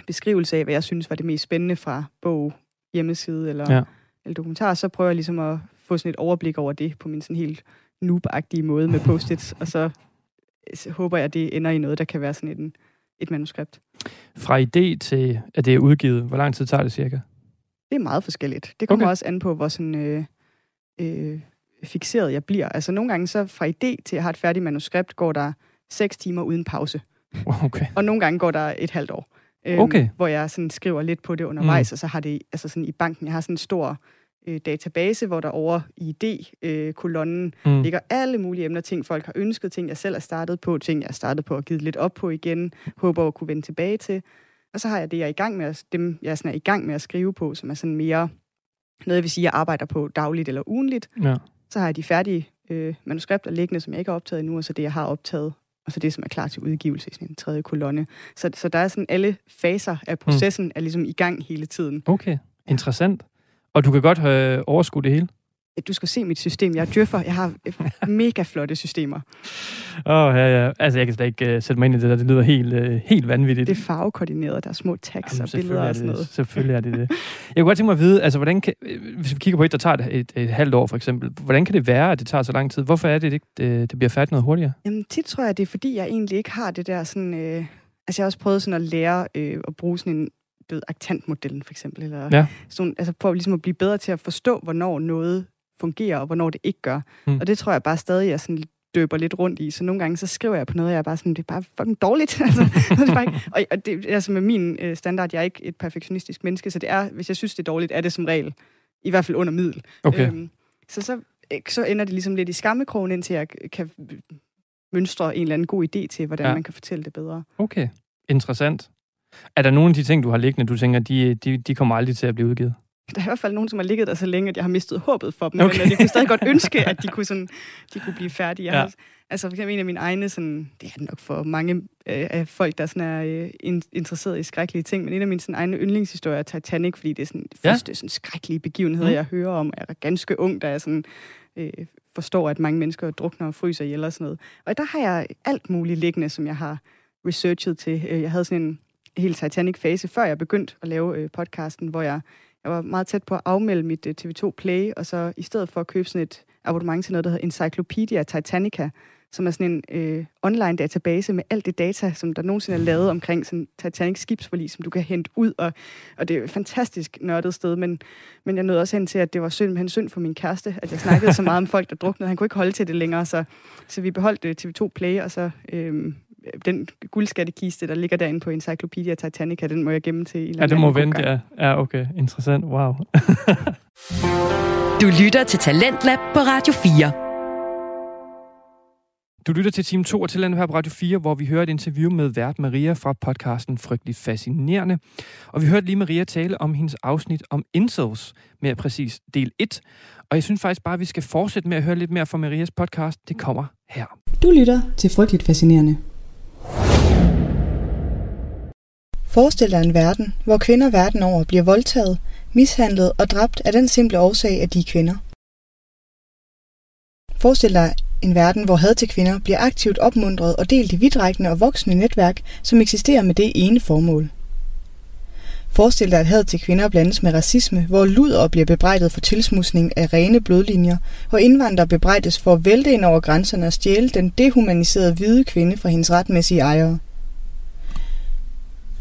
beskrivelse af, hvad jeg synes var det mest spændende fra bog, hjemmeside eller, Ja. eller dokumentar. Så prøver jeg ligesom at få sådan et overblik over det på min sådan helt noob-agtige måde med post-its, og så, så håber jeg, at det ender i noget, der kan være sådan en, et manuskript. Fra idé til, at det er udgivet, hvor lang tid tager det cirka? Det er meget forskelligt. Det kommer Okay. okay. også an på, hvor sådan, øh, øh, fixeret jeg bliver. Altså nogle gange så fra idé til, at jeg har et færdigt manuskript, går der seks timer uden pause. Okay. Og nogle gange går der et halvt år. Øhm, Okay. Hvor jeg sådan skriver lidt på det undervejs, mm. og så har det altså sådan i banken, jeg har sådan en stor øh, database, hvor der over i ID-kolonnen Mm. øh, ligger alle mulige emner, ting folk har ønsket, ting jeg selv er startet på, ting jeg er startet på og givet lidt op på igen, håber at kunne vende tilbage til. Og så har jeg det, jeg er i gang med at, dem, jeg sådan er i gang med at skrive på, som er sådan mere noget, jeg vil sige, jeg arbejder på dagligt eller ugenligt. Ja. Så har jeg de færdige øh, manuskripter liggende, som jeg ikke har optaget endnu, og så det, jeg har optaget, og så det, som er klar til udgivelse i sådan en tredje kolonne. Så, så der er sådan alle faser af processen mm. er ligesom i gang hele tiden. Okay, interessant. Og du kan godt øh, overskue det hele? Du skal se mit system. Jeg er djøffer. Jeg har øh, mega flotte systemer. Åh, oh, ja, ja. Altså, jeg kan slet ikke uh, sætte mig ind i det der. Det lyder helt, uh, helt vanvittigt. Det er farvekoordineret. Der er små tags Jamen, og billeder er og sådan det, noget. Selvfølgelig er det det. Jeg kunne godt tænke mig at vide, altså, hvordan kan, hvis vi kigger på et, der tager et, et, et halvt år for eksempel, hvordan kan det være, at det tager så lang tid? Hvorfor er det, det, det, det bliver færdigt noget hurtigere? Jamen, tit tror jeg, det er fordi, jeg egentlig ikke har det der sådan... Øh, altså, jeg har også prøvet sådan at lære øh, at bruge sådan en ved, aktantmodellen, for eksempel. Eller Ja. sådan, altså, prøve ligesom at blive bedre til at forstå, hvornår noget fungerer, og hvornår det ikke gør. Mm. Og det tror jeg bare stadig, jeg sådan døber lidt rundt i. Så nogle gange, så skriver jeg på noget, og jeg er bare sådan, det er bare fucking dårligt. altså, det er bare ikke, og, og det er altså med min øh, standard, jeg er ikke et perfektionistisk menneske, så det er, hvis jeg synes, det er dårligt, er det som regel i hvert fald under middel. Okay. Øhm, så, så, øh, så ender det ligesom lidt i skammekrogen, indtil jeg kan mønstre en eller anden god idé til, hvordan ja. man kan fortælle det bedre. Okay, interessant. Er der nogle af de ting, du har liggende, du tænker, de, de, de kommer aldrig til at blive udgivet? Der er i hvert fald nogen, som har ligget der så længe, at jeg har mistet håbet for dem. Okay. Men jeg kunne stadig godt ønske, at de kunne, sådan, de kunne blive færdige. Ja. altså for eksempel en af mine egne, sådan, det er det nok for mange øh, af folk, der sådan er øh, in, interesseret i skrækkelige ting, men en af mine sådan, egne yndlingshistorier er Titanic, fordi det er sådan, de Ja. første sådan, skrækkelige begivenheder, Mm. jeg hører om. Jeg er ganske ung, da jeg sådan, øh, forstår, at mange mennesker drukner og fryser ihjel og sådan noget. Og der har jeg alt muligt liggende, som jeg har researchet til. Øh, Jeg havde sådan en helt Titanic-fase, før jeg begyndte at lave øh, podcasten, hvor jeg, jeg var meget tæt på at afmelde mit øh, TV2 Play, og så i stedet for at købe sådan et abonnement til noget, der hedder Encyclopedia Titanica, som er sådan en øh, online database med alt det data, som der nogensinde er lavet omkring sådan Titanic skibsforlis, som du kan hente ud, og, og det er et fantastisk nørdet sted, men, men jeg nåede også hen til, at det var synd, men synd for min kæreste, at jeg snakkede så meget om folk, der druknede. Han kunne ikke holde til det længere, så, så vi beholdt øh, TV2 Play, og så øh, den guldskattekiste, der ligger derinde på Encyclopedia Titanica, den må jeg gemme til. i Ja, det må vente, ja. Ja, okay. Interessant. Wow. Du lytter til Talentlab på Radio 4. Du lytter til time 2 af Talentet her på Radio 4, hvor vi hører et interview med vært Maria fra podcasten Frygteligt Fascinerende. Og vi hørte lige Maria tale om hendes afsnit om incels, mere præcis del 1. Og jeg synes faktisk bare, at vi skal fortsætte med at høre lidt mere fra Marias podcast. Det kommer her. Du lytter til Frygteligt Fascinerende. Forestil dig en verden, hvor kvinder verden over bliver voldtaget, mishandlet og dræbt af den simple årsag, at de er kvinder. Forestil dig en verden, hvor had til kvinder bliver aktivt opmuntret og delt i vidtrækkende og voksende netværk, som eksisterer med det ene formål. Forestil dig, at had til kvinder blandes med racisme, hvor luder bliver bebrejdet for tilsmusning af rene blodlinjer, og indvandrere bebrejdes for at vælte ind over grænserne og stjæle den dehumaniserede hvide kvinde fra hendes retmæssige ejere.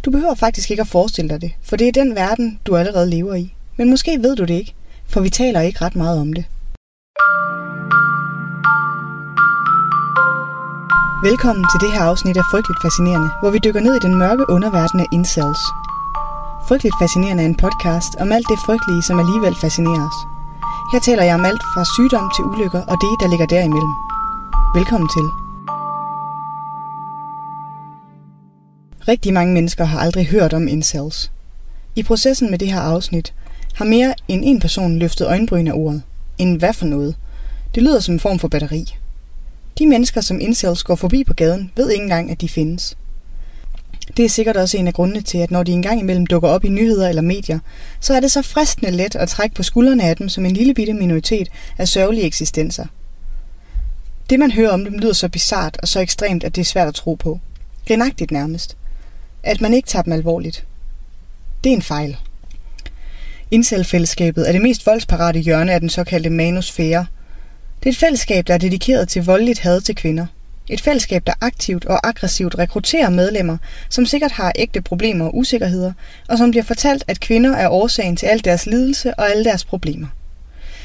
Du behøver faktisk ikke at forestille dig det, for det er den verden, du allerede lever i. Men måske ved du det ikke, for vi taler ikke ret meget om det. Velkommen til det her afsnit af Frygteligt Fascinerende, hvor vi dykker ned i den mørke underverden af incels. Frygteligt Fascinerende er en podcast om alt det frygtelige, som alligevel fascinerer os. Her taler jeg om alt fra sygdom til ulykker og det, der ligger derimellem. Velkommen til. Rigtig mange mennesker har aldrig hørt om incels. I processen med det her afsnit har mere end en person løftet øjenbryn af ordet. En hvad for noget? Det lyder som en form for batteri. De mennesker, som incels går forbi på gaden, ved ikke engang, at de findes. Det er sikkert også en af grundene til, at når de engang imellem dukker op i nyheder eller medier, så er det så fristende let at trække på skuldrene af dem som en lille bitte minoritet af sørgelige eksistenser. Det man hører om dem lyder så bizart og så ekstremt, at det er svært at tro på. Grinagtigt nærmest. At man ikke tager dem alvorligt. Det er en fejl. Incel-fællesskabet er det mest voldsparate hjørne af den såkaldte manusfære. Det er et fællesskab, der er dedikeret til voldeligt had til kvinder. Et fællesskab, der aktivt og aggressivt rekrutterer medlemmer, som sikkert har ægte problemer og usikkerheder, og som bliver fortalt, at kvinder er årsagen til al deres lidelse og alle deres problemer.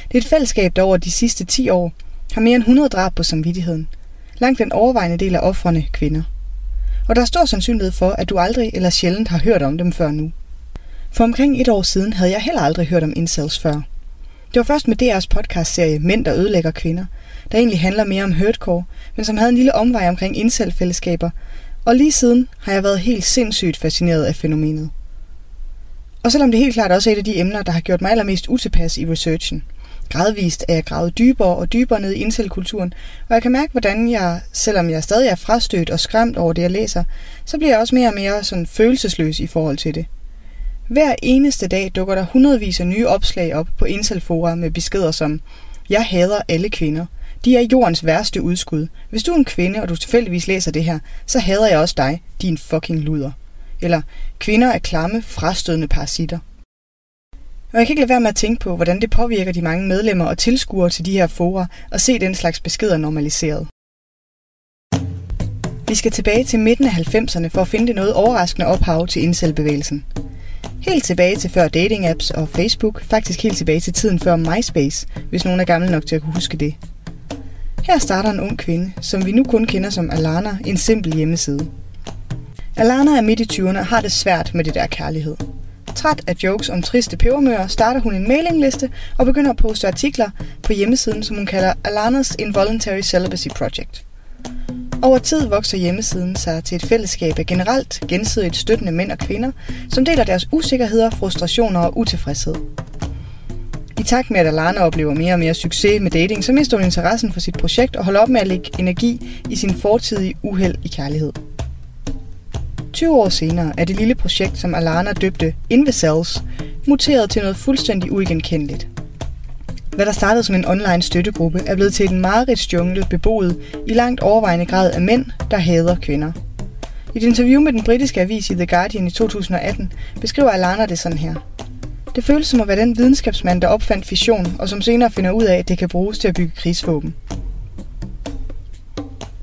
Det er et fællesskab, der over de sidste 10 år har mere end 100 drab på samvittigheden. Langt den overvejende del af offrene kvinder. Og der er stor sandsynlighed for, at du aldrig eller sjældent har hørt om dem før nu. For omkring et år siden havde jeg heller aldrig hørt om incels før. Det var først med DR's podcastserie Mænd, der ødelægger kvinder, der egentlig handler mere om hurtcore, men som havde en lille omvej omkring incel-fællesskaber, og lige siden har jeg været helt sindssygt fascineret af fænomenet. Og selvom det helt klart også er et af de emner, der har gjort mig allermest utilpas i researchen. Gradvist er jeg gravet dybere og dybere ned i intelkulturen, og jeg kan mærke, hvordan jeg, selvom jeg stadig er frastødt og skræmt over det, jeg læser, så bliver jeg også mere og mere sådan følelsesløs i forhold til det. Hver eneste dag dukker der hundredvis af nye opslag op på Inselfora med beskeder som Jeg hader alle kvinder. De er jordens værste udskud. Hvis du er en kvinde, og du tilfældigvis læser det her, så hader jeg også dig, din fucking luder. Eller kvinder er klamme, frastødende parasitter. Og jeg kan ikke lade være med at tænke på, hvordan det påvirker de mange medlemmer og tilskuere til de her fora og se den slags beskeder normaliseret. Vi skal tilbage til midten af 90'erne for at finde det noget overraskende ophav til incelbevægelsen. Helt tilbage til før dating-apps og Facebook, faktisk helt tilbage til tiden før MySpace, hvis nogen er gammel nok til at kunne huske det. Her starter en ung kvinde, som vi nu kun kender som Alana, en simpel hjemmeside. Alana er midt i 20'erne og har det svært med det der kærlighed. Træt af jokes om triste pebermøer, starter hun en mailingliste og begynder at poste artikler på hjemmesiden, som hun kalder Alanas Involuntary Celibacy Project. Over tid vokser hjemmesiden sig til et fællesskab af generelt gensidigt støttende mænd og kvinder, som deler deres usikkerheder, frustrationer og utilfredshed. I takt med, at Alana oplever mere og mere succes med dating, så mister hun interessen for sit projekt og holder op med at lægge energi i sin fortidige uheld i kærlighed. 20 år senere er det lille projekt, som Alana døbte Invicels, muteret til noget fuldstændig uigenkendeligt. Hvad der startede som en online støttegruppe, er blevet til en mareridtsjungle beboet i langt overvejende grad af mænd, der hader kvinder. I et interview med den britiske avis i The Guardian i 2018 beskriver Alana det sådan her. Det føles som at være den videnskabsmand, der opfandt fission, og som senere finder ud af, at det kan bruges til at bygge krigsvåben.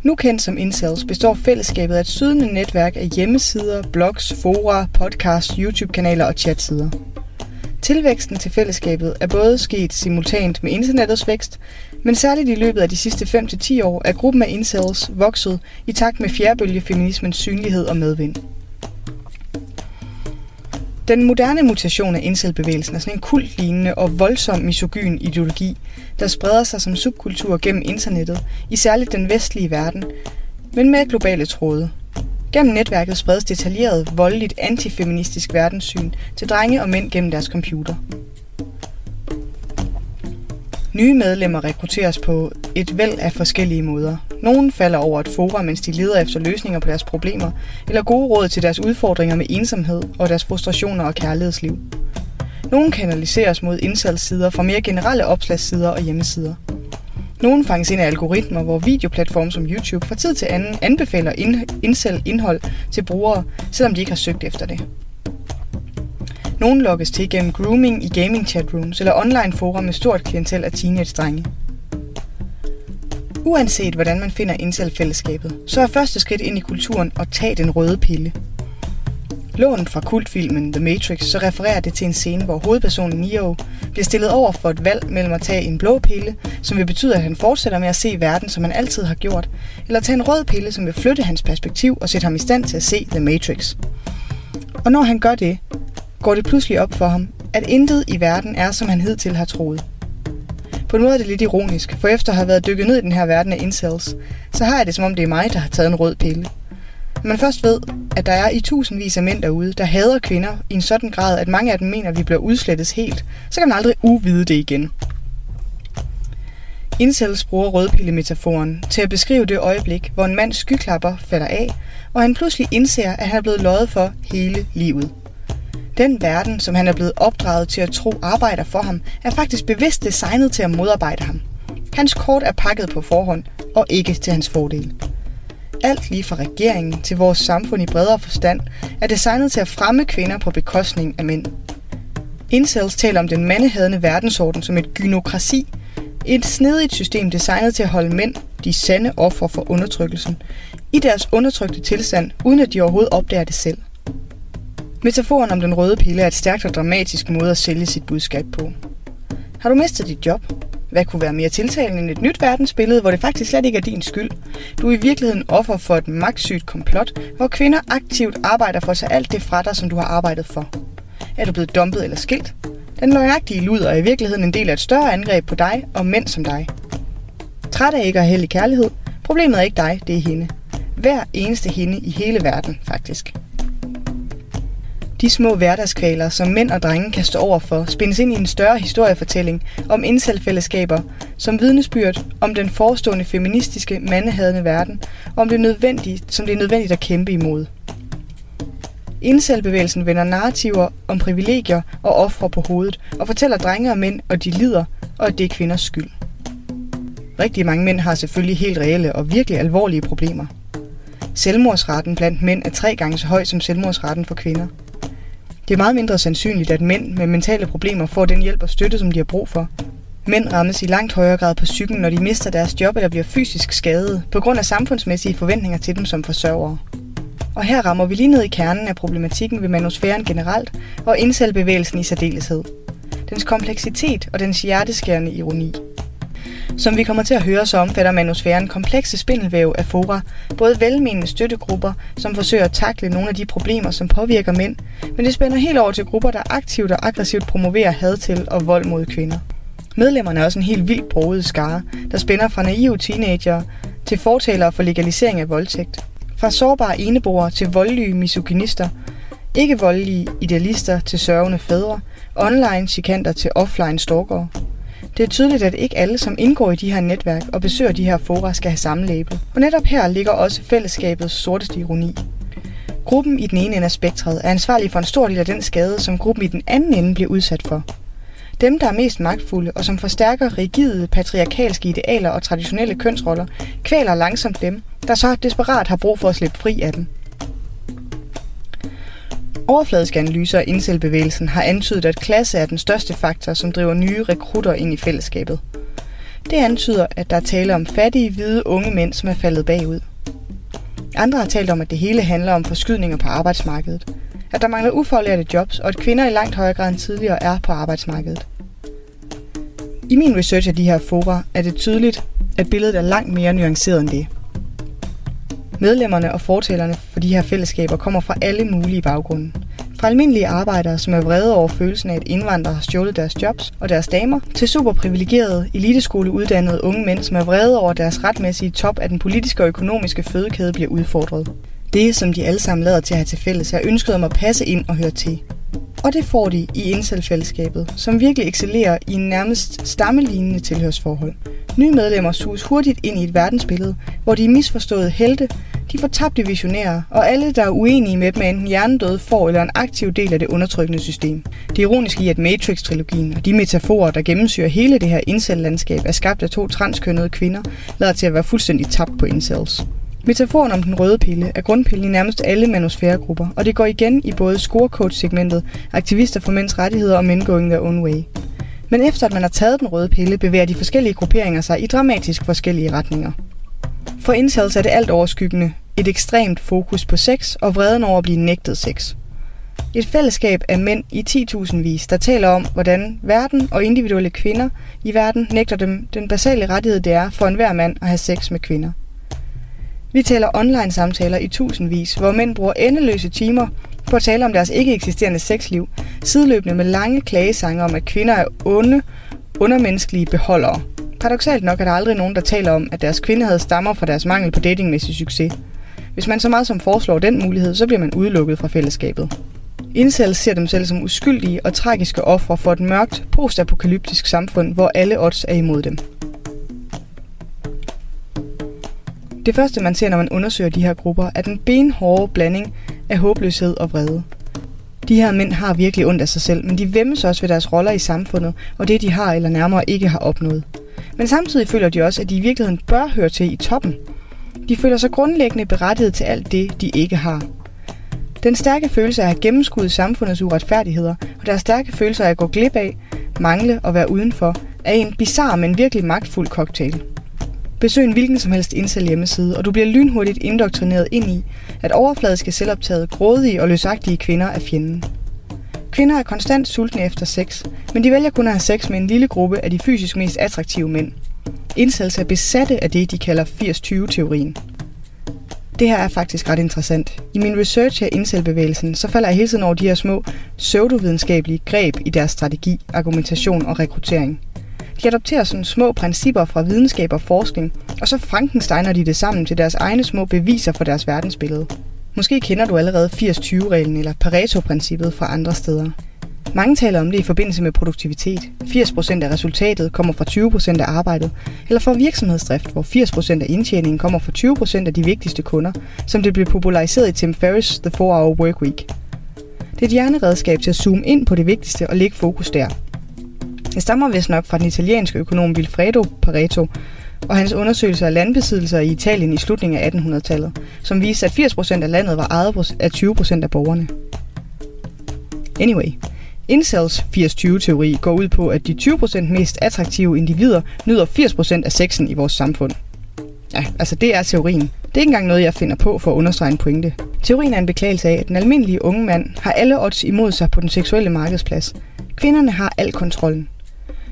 Nu kendt som Incels består fællesskabet af et sydende netværk af hjemmesider, blogs, fora, podcasts, YouTube-kanaler og chatsider. Tilvæksten til fællesskabet er både sket simultant med internettets vækst, men særligt i løbet af de sidste 5-10 år er gruppen af incels vokset i takt med fjerdebølgefeminismens synlighed og medvind. Den moderne mutation af incelbevægelsen er sådan en kultlignende og voldsom misogyn ideologi, der spreder sig som subkultur gennem internettet, i særligt den vestlige verden, men med globale tråde. Gennem netværket spredes detaljeret, voldeligt antifeministisk verdenssyn til drenge og mænd gennem deres computer. Nye medlemmer rekrutteres på et væld af forskellige måder. Nogle falder over et forum, mens de leder efter løsninger på deres problemer, eller gode råd til deres udfordringer med ensomhed og deres frustrationer og kærlighedsliv. Nogle kanaliseres mod indsalgssider fra mere generelle opslagssider og hjemmesider. Nogle fanges ind af algoritmer, hvor videoplatforme som YouTube fra tid til anden anbefaler indsæl indhold til brugere, selvom de ikke har søgt efter det. Nogle lokkes til gennem grooming i gaming chatrooms eller online forum med stort klientel af teenage-drenge. Uanset hvordan man finder incel-fællesskabet, så er første skridt ind i kulturen at tage den røde pille. Lånet fra kultfilmen The Matrix så refererer det til en scene, hvor hovedpersonen Neo bliver stillet over for et valg mellem at tage en blå pille, som vil betyde, at han fortsætter med at se verden, som han altid har gjort, eller tage en rød pille, som vil flytte hans perspektiv og sætte ham i stand til at se The Matrix. Og når han gør det, går det pludselig op for ham, at intet i verden er, som han hidtil har troet. På en måde er det lidt ironisk, for efter at have været dykket ned i den her verden af incels, så har jeg det som om det er mig, der har taget en rød pille. Når man først ved, at der er i tusindvis af mænd derude, der hader kvinder i en sådan grad, at mange af dem mener, at vi bliver udslettet helt, så kan man aldrig uvide det igen. Incels bruger rødpillemetaforen til at beskrive det øjeblik, hvor en mands skyklapper falder af, og han pludselig indser, at han er blevet løjet for hele livet. Den verden, som han er blevet opdraget til at tro arbejder for ham, er faktisk bevidst designet til at modarbejde ham. Hans kort er pakket på forhånd, og ikke til hans fordel. Alt lige fra regeringen til vores samfund i bredere forstand er designet til at fremme kvinder på bekostning af mænd. Incels taler om den mandehadende verdensorden som et gynokrasi, et snedigt system designet til at holde mænd, de sande ofre for undertrykkelsen, i deres undertrykte tilstand, uden at de overhovedet opdager det selv. Metaforen om den røde pille er et stærkt og dramatisk måde at sælge sit budskab på. Har du mistet dit job? Hvad kunne være mere tiltalende end et nyt verdensbillede, hvor det faktisk slet ikke er din skyld? Du er i virkeligheden offer for et magtsygt komplot, hvor kvinder aktivt arbejder for at tage alt det fra dig, som du har arbejdet for. Er du blevet dumpet eller skilt? Den løgnagtige luder er i virkeligheden en del af et større angreb på dig og mænd som dig. Træt af ikke at have kærlighed? Problemet er ikke dig, det er hende. Hver eneste hende i hele verden, faktisk. De små hverdagskvaler, som mænd og drenge kan stå over for, spændes ind i en større historiefortælling om indselfællesskaber, som vidnesbyrd om den forestående feministiske, mandehadende verden, og om det nødvendige, som det er nødvendigt at kæmpe imod. Indselbevægelsen vender narrativer om privilegier og ofre på hovedet, og fortæller drenge og mænd, at de lider, og at det er kvinders skyld. Rigtig mange mænd har selvfølgelig helt reelle og virkelig alvorlige problemer. Selvmordsraten blandt mænd er tre gange så høj som selvmordsraten for kvinder – det er meget mindre sandsynligt, at mænd med mentale problemer får den hjælp og støtte, som de har brug for. Mænd rammes i langt højere grad på psyken, når de mister deres job eller bliver fysisk skadet, på grund af samfundsmæssige forventninger til dem som forsørgere. Og her rammer vi lige ned i kernen af problematikken ved manusfæren generelt, og indselbevægelsen i særdeleshed. Dens kompleksitet og dens hjerteskærende ironi. Som vi kommer til at høre, så omfatter manusfæren komplekse spindelvæv af fora, både velmenende støttegrupper, som forsøger at takle nogle af de problemer, som påvirker mænd, men det spænder helt over til grupper, der aktivt og aggressivt promoverer had til og vold mod kvinder. Medlemmerne er også en helt vildt broget skare, der spænder fra naive teenager til fortalere for legalisering af voldtægt. Fra sårbare eneboere til voldelige misogynister, ikke voldelige idealister til sørgende fædre, online chikanter til offline stalkere. Det er tydeligt, at ikke alle, som indgår i de her netværk og besøger de her fora, skal have samme label. Og netop her ligger også fællesskabets sorteste ironi. Gruppen i den ene ende af spektret er ansvarlig for en stor del af den skade, som gruppen i den anden ende bliver udsat for. Dem, der er mest magtfulde og som forstærker rigide, patriarkalske idealer og traditionelle kønsroller, kvæler langsomt dem, der så desperat har brug for at slippe fri af dem. Overfladiske analyser af indselbevægelsen har antydet, at klasse er den største faktor, som driver nye rekrutter ind i fællesskabet. Det antyder, at der er tale om fattige, hvide unge mænd, som er faldet bagud. Andre har talt om, at det hele handler om forskydninger på arbejdsmarkedet. At der mangler ufaglærte jobs, og at kvinder i langt højere grad end tidligere er på arbejdsmarkedet. I min research af de her fora er det tydeligt, at billedet er langt mere nuanceret end det. Medlemmerne og fortællerne for de her fællesskaber kommer fra alle mulige baggrunde. Fra almindelige arbejdere, som er vrede over følelsen af, at indvandrere har stjålet deres jobs og deres damer, til superprivilegerede, eliteskoleuddannede unge mænd, som er vrede over, at deres retmæssige top af den politiske og økonomiske fødekæde bliver udfordret. Det, som de alle sammen lader til at have til fælles, er ønsket om at passe ind og høre til. Og det får de i indselfællesskabet, som virkelig excellerer i en nærmest stammelignende tilhørsforhold. Nye medlemmer suges hurtigt ind i et verdensbillede, hvor de er misforståede helte, de fortabte visionærer, og alle, der er uenige med dem, er enten hjernedøde får eller en aktiv del af det undertrykkende system. Det ironiske i, at Matrix-trilogien og de metaforer, der gennemsyrer hele det her incel-landskab, er skabt af to transkønnede kvinder, lader til at være fuldstændig tabt på incels. Metaforen om den røde pille er grundpillen i nærmest alle manusfæregrupper, og det går igen i både scorecoach-segmentet, aktivister for mænds rettigheder og men going their own way. Men efter at man har taget den røde pille, bevæger de forskellige grupperinger sig i dramatisk forskellige retninger. For incels er det alt overskyggende et ekstremt fokus på sex og vreden over at blive nægtet sex. Et fællesskab af mænd i 10.000 vis, der taler om, hvordan verden og individuelle kvinder i verden nægter dem den basale rettighed, det er for enhver mand at have sex med kvinder. Vi taler online samtaler i tusindvis, hvor mænd bruger endeløse timer på at tale om deres ikke eksisterende sexliv, sideløbende med lange klagesange om, at kvinder er onde, undermenneskelige beholdere. Paradoxalt nok er der aldrig nogen, der taler om, at deres kvindehed stammer fra deres mangel på datingmæssig succes. Hvis man så meget som foreslår den mulighed, så bliver man udelukket fra fællesskabet. Incels ser dem selv som uskyldige og tragiske ofre for et mørkt, postapokalyptisk samfund, hvor alle odds er imod dem. Det første, man ser, når man undersøger de her grupper, er den benhårde blanding af håbløshed og vrede. De her mænd har virkelig ondt af sig selv, men de vemmes også ved deres roller i samfundet, og det de har eller nærmere ikke har opnået. Men samtidig føler de også, at de i virkeligheden bør høre til i toppen. De føler sig grundlæggende berettiget til alt det, de ikke har. Den stærke følelse af at gennemskue samfundets uretfærdigheder, og deres stærke følelse af at gå glip af, mangle og være udenfor, er en bizarre, men virkelig magtfuld cocktail. Besøg en hvilken som helst incel hjemmeside, og du bliver lynhurtigt indoktrineret ind i, at overfladiske selvoptaget, grådige og løsagtige kvinder er fjenden. Kvinder er konstant sultne efter sex, men de vælger kun at have sex med en lille gruppe af de fysisk mest attraktive mænd. Incels er besatte af det, de kalder 80-20-teorien. Det her er faktisk ret interessant. I min research af indselbevægelsen, så falder jeg hele tiden over de her små pseudovidenskabelige greb i deres strategi, argumentation og rekruttering. De adopterer sådan små principper fra videnskab og forskning, og så Frankensteiner de det sammen til deres egne små beviser for deres verdensbillede. Måske kender du allerede 80-20-reglen eller Pareto-princippet fra andre steder. Mange taler om det i forbindelse med produktivitet. 80% af resultatet kommer fra 20% af arbejdet, eller fra virksomhedsdrift, hvor 80% af indtjeningen kommer fra 20% af de vigtigste kunder, som det blev populariseret i Tim Ferriss' The 4-Hour Workweek. Det er et hjerneredskab til at zoome ind på det vigtigste og lægge fokus der. Det stammer vist nok fra den italienske økonom Vilfredo Pareto, og hans undersøgelser af landbesiddelser i Italien i slutningen af 1800-tallet, som viste, at 80% af landet var ejet af 20% af borgerne. Anyway, Incels 80-20-teori går ud på, at de 20% mest attraktive individer nyder 80% af sexen i vores samfund. Ja, altså det er teorien. Det er ikke engang noget, jeg finder på for at understrege en pointe. Teorien er en beklagelse af, at den almindelige unge mand har alle odds imod sig på den seksuelle markedsplads. Kvinderne har al kontrollen.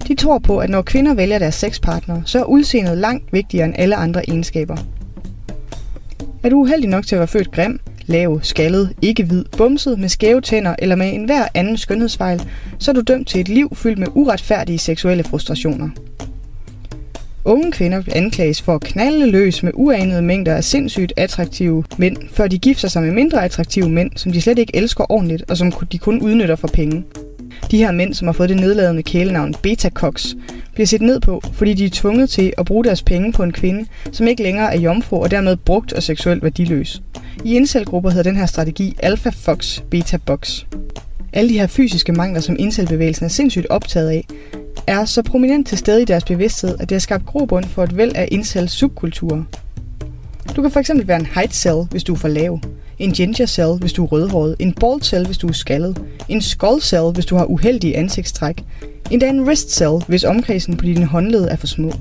De tror på, at når kvinder vælger deres sexpartner, så er udseendet langt vigtigere end alle andre egenskaber. Er du uheldig nok til at være født grim, lav, skaldet, ikke hvid, bumset, med skæve tænder eller med enhver anden skønhedsfejl, så er du dømt til et liv fyldt med uretfærdige seksuelle frustrationer. Unge kvinder anklages for at knalde løs med uanede mængder af sindssygt attraktive mænd, før de gifter sig med mindre attraktive mænd, som de slet ikke elsker ordentligt og som de kun udnytter for penge. De her mænd, som har fået det nedladende kælenavn Betacox, bliver set ned på, fordi de er tvunget til at bruge deres penge på en kvinde, som ikke længere er jomfru og dermed brugt og seksuelt værdiløs. I incelgrupper hedder den her strategi Alpha Fox Beta Box. Alle de her fysiske mangler, som indselbevægelsen er sindssygt optaget af, er så prominent til stede i deres bevidsthed, at det har skabt grobund for et væld af incel subkulturer. Du kan fx være en height cell, hvis du er for lav en ginger cell, hvis du er rødhåret, en bald cell, hvis du er skaldet, en skull cell, hvis du har uheldige ansigtstræk, endda en wrist cell, hvis omkredsen på dine håndled er for små.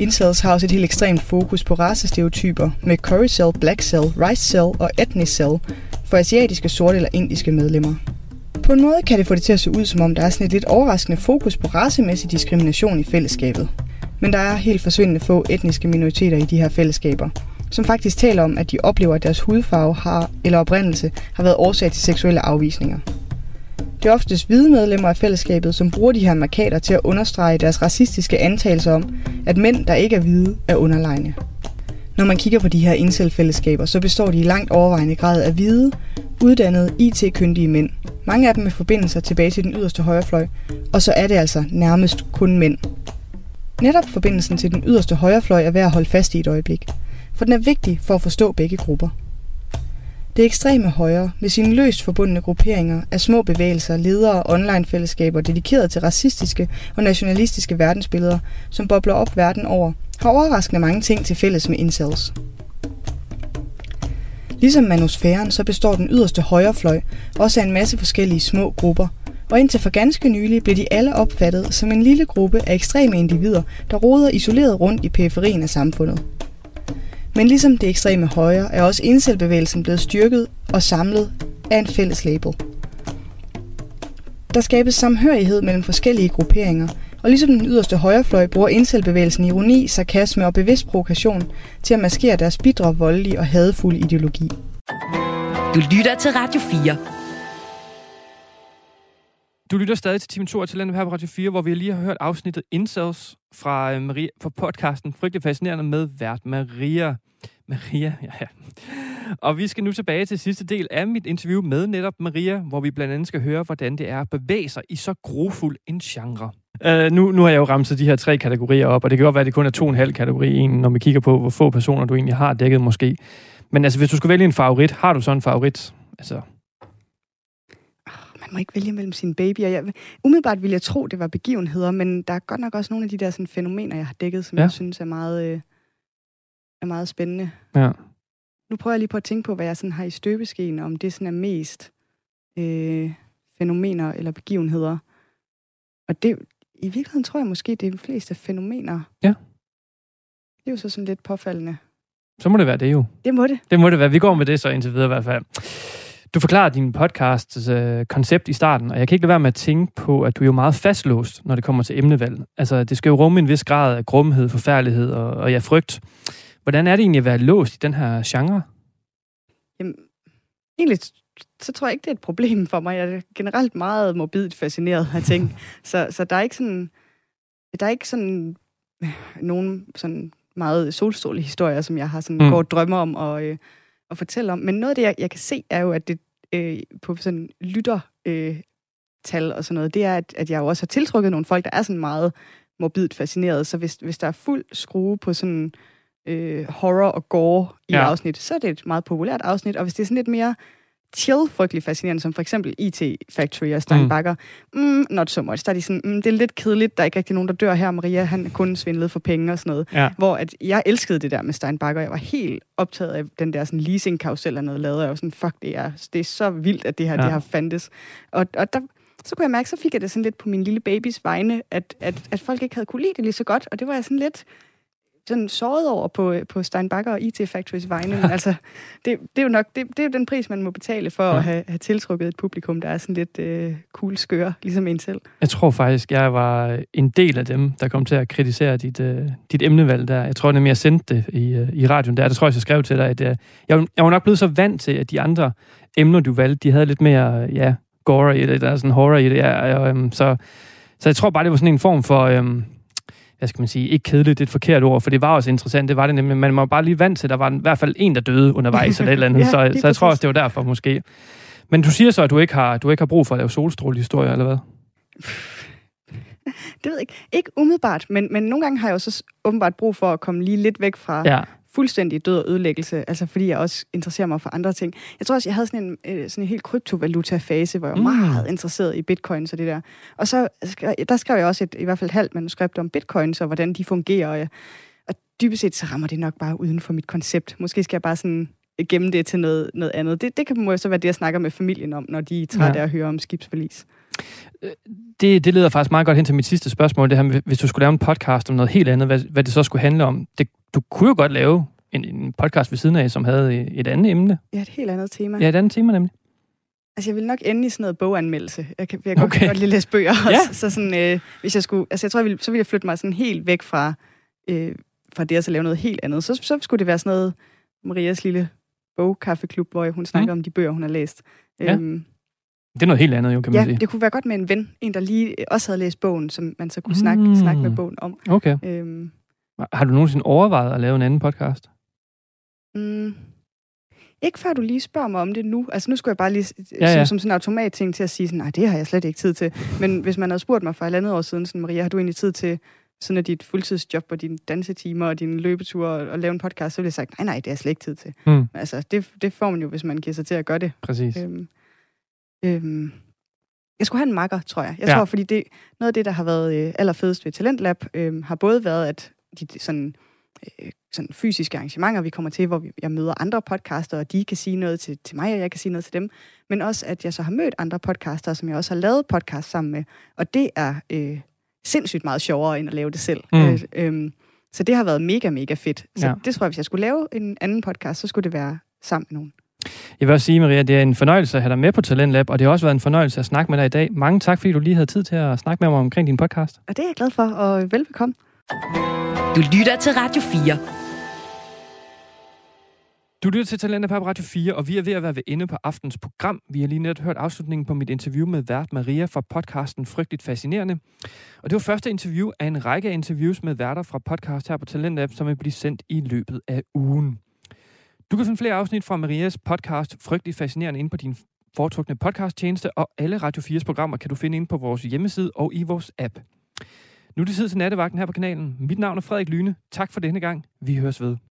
Incels har også et helt ekstremt fokus på racestereotyper med curry cell, black cell, rice cell og ethnic cell for asiatiske, sorte eller indiske medlemmer. På en måde kan det få det til at se ud, som om der er sådan et lidt overraskende fokus på racemæssig diskrimination i fællesskabet. Men der er helt forsvindende få etniske minoriteter i de her fællesskaber – som faktisk taler om, at de oplever, at deres hudfarve har, eller oprindelse har været årsag til seksuelle afvisninger. Det er oftest hvide medlemmer af fællesskabet, som bruger de her markader til at understrege deres racistiske antagelser om, at mænd, der ikke er hvide, er underlegne. Når man kigger på de her incel-fællesskaber, så består de i langt overvejende grad af hvide, uddannede, IT-kyndige mænd. Mange af dem med forbindelser tilbage til den yderste højrefløj, og så er det altså nærmest kun mænd. Netop forbindelsen til den yderste højrefløj er værd at holde fast i et øjeblik – for den er vigtig for at forstå begge grupper. Det ekstreme højre, med sine løst forbundne grupperinger af små bevægelser, ledere og online-fællesskaber dedikeret til racistiske og nationalistiske verdensbilleder, som bobler op verden over, har overraskende mange ting til fælles med incels. Ligesom manusfæren, så består den yderste højrefløj også af en masse forskellige små grupper, og indtil for ganske nylig blev de alle opfattet som en lille gruppe af ekstreme individer, der roder isoleret rundt i periferien af samfundet. Men ligesom det ekstreme højre, er også indselbevægelsen blevet styrket og samlet af en fælles label. Der skabes samhørighed mellem forskellige grupperinger, og ligesom den yderste højrefløj bruger indselbevægelsen ironi, sarkasme og bevidst provokation til at maskere deres bidre, voldelige og hadefulde ideologi. Du lytter til Radio 4. Du lytter stadig til Team 2 og Talent her på Radio 4, hvor vi lige har hørt afsnittet Incels fra, øh, Maria, fra podcasten Frygtelig Fascinerende med vært Maria. Maria, ja, ja. Og vi skal nu tilbage til sidste del af mit interview med netop Maria, hvor vi blandt andet skal høre, hvordan det er at bevæge sig i så grofuld en genre. Uh, nu, nu har jeg jo ramset de her tre kategorier op, og det kan godt være, at det kun er to og en halv kategori en, når vi kigger på, hvor få personer du egentlig har dækket måske. Men altså, hvis du skulle vælge en favorit, har du så en favorit? Altså, må ikke vælge mellem sine babyer. Jeg, umiddelbart ville jeg tro, det var begivenheder, men der er godt nok også nogle af de der sådan, fænomener, jeg har dækket, som Ja. jeg synes er meget, øh, er meget spændende. ja. Nu prøver jeg lige på at tænke på, hvad jeg sådan har i støbeskeen, om det sådan er mest øh, fænomener eller begivenheder. Og det, i virkeligheden tror jeg måske, det er de fleste fænomener. Ja. Det er jo så sådan lidt påfaldende. Så må det være det jo. Det må det. Det må det være. Vi går med det så indtil videre i hvert fald. Du forklarer din podcast øh, koncept i starten, og jeg kan ikke lade være med at tænke på, at du er jo meget fastlåst, når det kommer til emnevalg. Altså, det skal jo rumme en vis grad af grumhed, forfærdelighed og, og ja, frygt. Hvordan er det egentlig at være låst i den her genre? Jamen, egentlig så tror jeg ikke, det er et problem for mig. Jeg er generelt meget morbidt fascineret af ting. så, så der er ikke sådan... Der er ikke sådan nogen sådan meget solstrålige historier, som jeg har sådan Mm. går og drømmer om at, øh, at fortælle om. Men noget af det, jeg, jeg kan se, er jo, at det øh, på sådan lytter øh, tal og sådan noget, det er, at, at jeg jo også har tiltrukket nogle folk, der er sådan meget morbidt fascineret. Så hvis, hvis der er fuld skrue på sådan øh, horror og gore i Ja. afsnit, så er det et meget populært afsnit. Og hvis det er sådan lidt mere chill, frygtelig fascinerende, som for eksempel IT Factory og Stein Mm. Bakker, mm, not so much. Der er de sådan, mm, det er lidt kedeligt, der er ikke rigtig nogen, der dør her. Maria, han kun svindlet for penge og sådan noget. Ja. Hvor at jeg elskede det der med Stein Bakker. Jeg var helt optaget af den der sådan leasing karusel han havde lavet. Jeg var sådan, fuck, det er, det er så vildt, at det her ja. det har fandtes. Og, og der, så kunne jeg mærke, så fik jeg det sådan lidt på min lille babys vegne, at, at, at folk ikke havde kunne lide det lige så godt. Og det var jeg sådan lidt sådan såret over på, på Stein Bakker og IT Factories vegne. Men altså, det, det, er jo nok det, det er jo den pris, man må betale for Ja. at have, have tiltrukket et publikum, der er sådan lidt øh, cool skøre, ligesom en selv. Jeg tror faktisk, jeg var en del af dem, der kom til at kritisere dit, øh, dit emnevalg der. Jeg tror nemlig, jeg sendte det i, øh, i radioen der. Det tror jeg, jeg skrev til dig, at øh, jeg, var- jeg var nok blevet så vant til, at de andre emner, du valgte, de havde lidt mere, øh, ja, gore i det, der er sådan horror i det. Ja, og, øhm, så, så jeg tror bare, det var sådan en form for, øhm, hvad skal man sige, ikke kedeligt, det er et forkert ord, for det var også interessant, det var det nemlig. Man var bare lige vant til, at der var i hvert fald en, der døde undervejs eller et eller andet, Ja, så, så jeg tror også, det var derfor måske. Men du siger så, at du ikke har, du ikke har brug for at lave solstrålehistorier, eller hvad? Det ved jeg ikke. Ikke umiddelbart, men, men nogle gange har jeg jo så åbenbart brug for at komme lige lidt væk fra Ja. Fuldstændig død og ødelæggelse, altså fordi jeg også interesserer mig for andre ting. Jeg tror også, jeg havde sådan en, øh, sådan en helt kryptovaluta-fase, hvor jeg var Mm. meget interesseret i bitcoins og det der. Og så der skrev jeg også et, i hvert fald et halvt manuskript om bitcoins og hvordan de fungerer. Og, jeg, og dybest set, så rammer det nok bare uden for mit koncept. Måske skal jeg bare sådan gemme det til noget, noget andet. Det, det kan må så være det, jeg snakker med familien om, når de er trætte Ja. af at høre om skibsforlis. Det, det leder faktisk meget godt hen til mit sidste spørgsmål, det her med, hvis du skulle lave en podcast om noget helt andet, hvad, hvad det så skulle handle om. Det, du kunne jo godt lave en, en podcast ved siden af, som havde et andet emne. Ja, et helt andet tema. Ja, et andet tema nemlig. Altså, jeg vil nok ende i sådan noget boganmeldelse. Jeg kan, jeg kan Okay. okay. godt lide at læse bøger også. Ja. Så sådan, øh, hvis jeg skulle, altså jeg tror, jeg ville, så ville jeg flytte mig sådan helt væk fra, øh, fra det, og så lave noget helt andet. Så, så skulle det være sådan noget Marias lille bogkaffeklub, hvor hun snakker Mm. mm. om de bøger, hun har læst. Ja, Øhm, Det er noget helt andet jo, kan man ja, sige. det kunne være godt med en ven, en der lige også havde læst bogen, som man så kunne Mm. snakke, snakke med bogen om. Okay. Øhm, Har du nogensinde overvejet at lave en anden podcast? mm, ikke før du lige spørger mig om det nu. Altså nu skulle jeg bare lige Ja, ja. Som, som sådan en automatting til at sige sådan, nej, det har jeg slet ikke tid til. Men hvis man havde spurgt mig for et andet år siden, sådan, Maria, har du egentlig tid til sådan af dit fuldtidsjob og dine dansetimer og dine løbeture og, og lave en podcast, så ville jeg sagt, nej, nej, det har jeg slet ikke tid til. Mm. Altså, det, det får man jo, hvis man giver sig til at gøre det. Præcis. Øhm, øhm, jeg skulle have en makker, tror jeg. Jeg ja. tror, fordi det, noget af det, der har været øh, allerfedest ved Talentlab, øh, har både været, at de sådan, øh, sådan fysiske arrangementer, vi kommer til, hvor vi, jeg møder andre podcaster, og de kan sige noget til, til mig, og jeg kan sige noget til dem. Men også, at jeg så har mødt andre podcaster, som jeg også har lavet podcast sammen med. Og det er øh, sindssygt meget sjovere, end at lave det selv. Mm. Øh, øh, så det har været mega, mega fedt. Så Ja. det tror jeg, hvis jeg skulle lave en anden podcast, så skulle det være sammen med nogen. Jeg vil også sige, Maria, det er en fornøjelse at have dig med på Talent Lab, og det har også været en fornøjelse at snakke med dig i dag. Mange tak, fordi du lige havde tid til at snakke med mig omkring din podcast. Og det er jeg glad for, og velbekomme. Du lytter til Radio 4. Du lytter til Talentet på Radio 4, og vi er ved at være ved ende på aftens program. Vi har lige netop hørt afslutningen på mit interview med vært Maria fra podcasten Frygteligt Fascinerende. Og det var første interview af en række af interviews med værter fra podcast her på Talentlab, som vil blive sendt i løbet af ugen. Du kan finde flere afsnit fra Marias podcast Frygteligt Fascinerende inde på din foretrukne podcasttjeneste, og alle Radio 4's programmer kan du finde inde på vores hjemmeside og i vores app. Nu er det tid til nattevagten her på kanalen. Mit navn er Frederik Lyne. Tak for denne gang. Vi høres ved.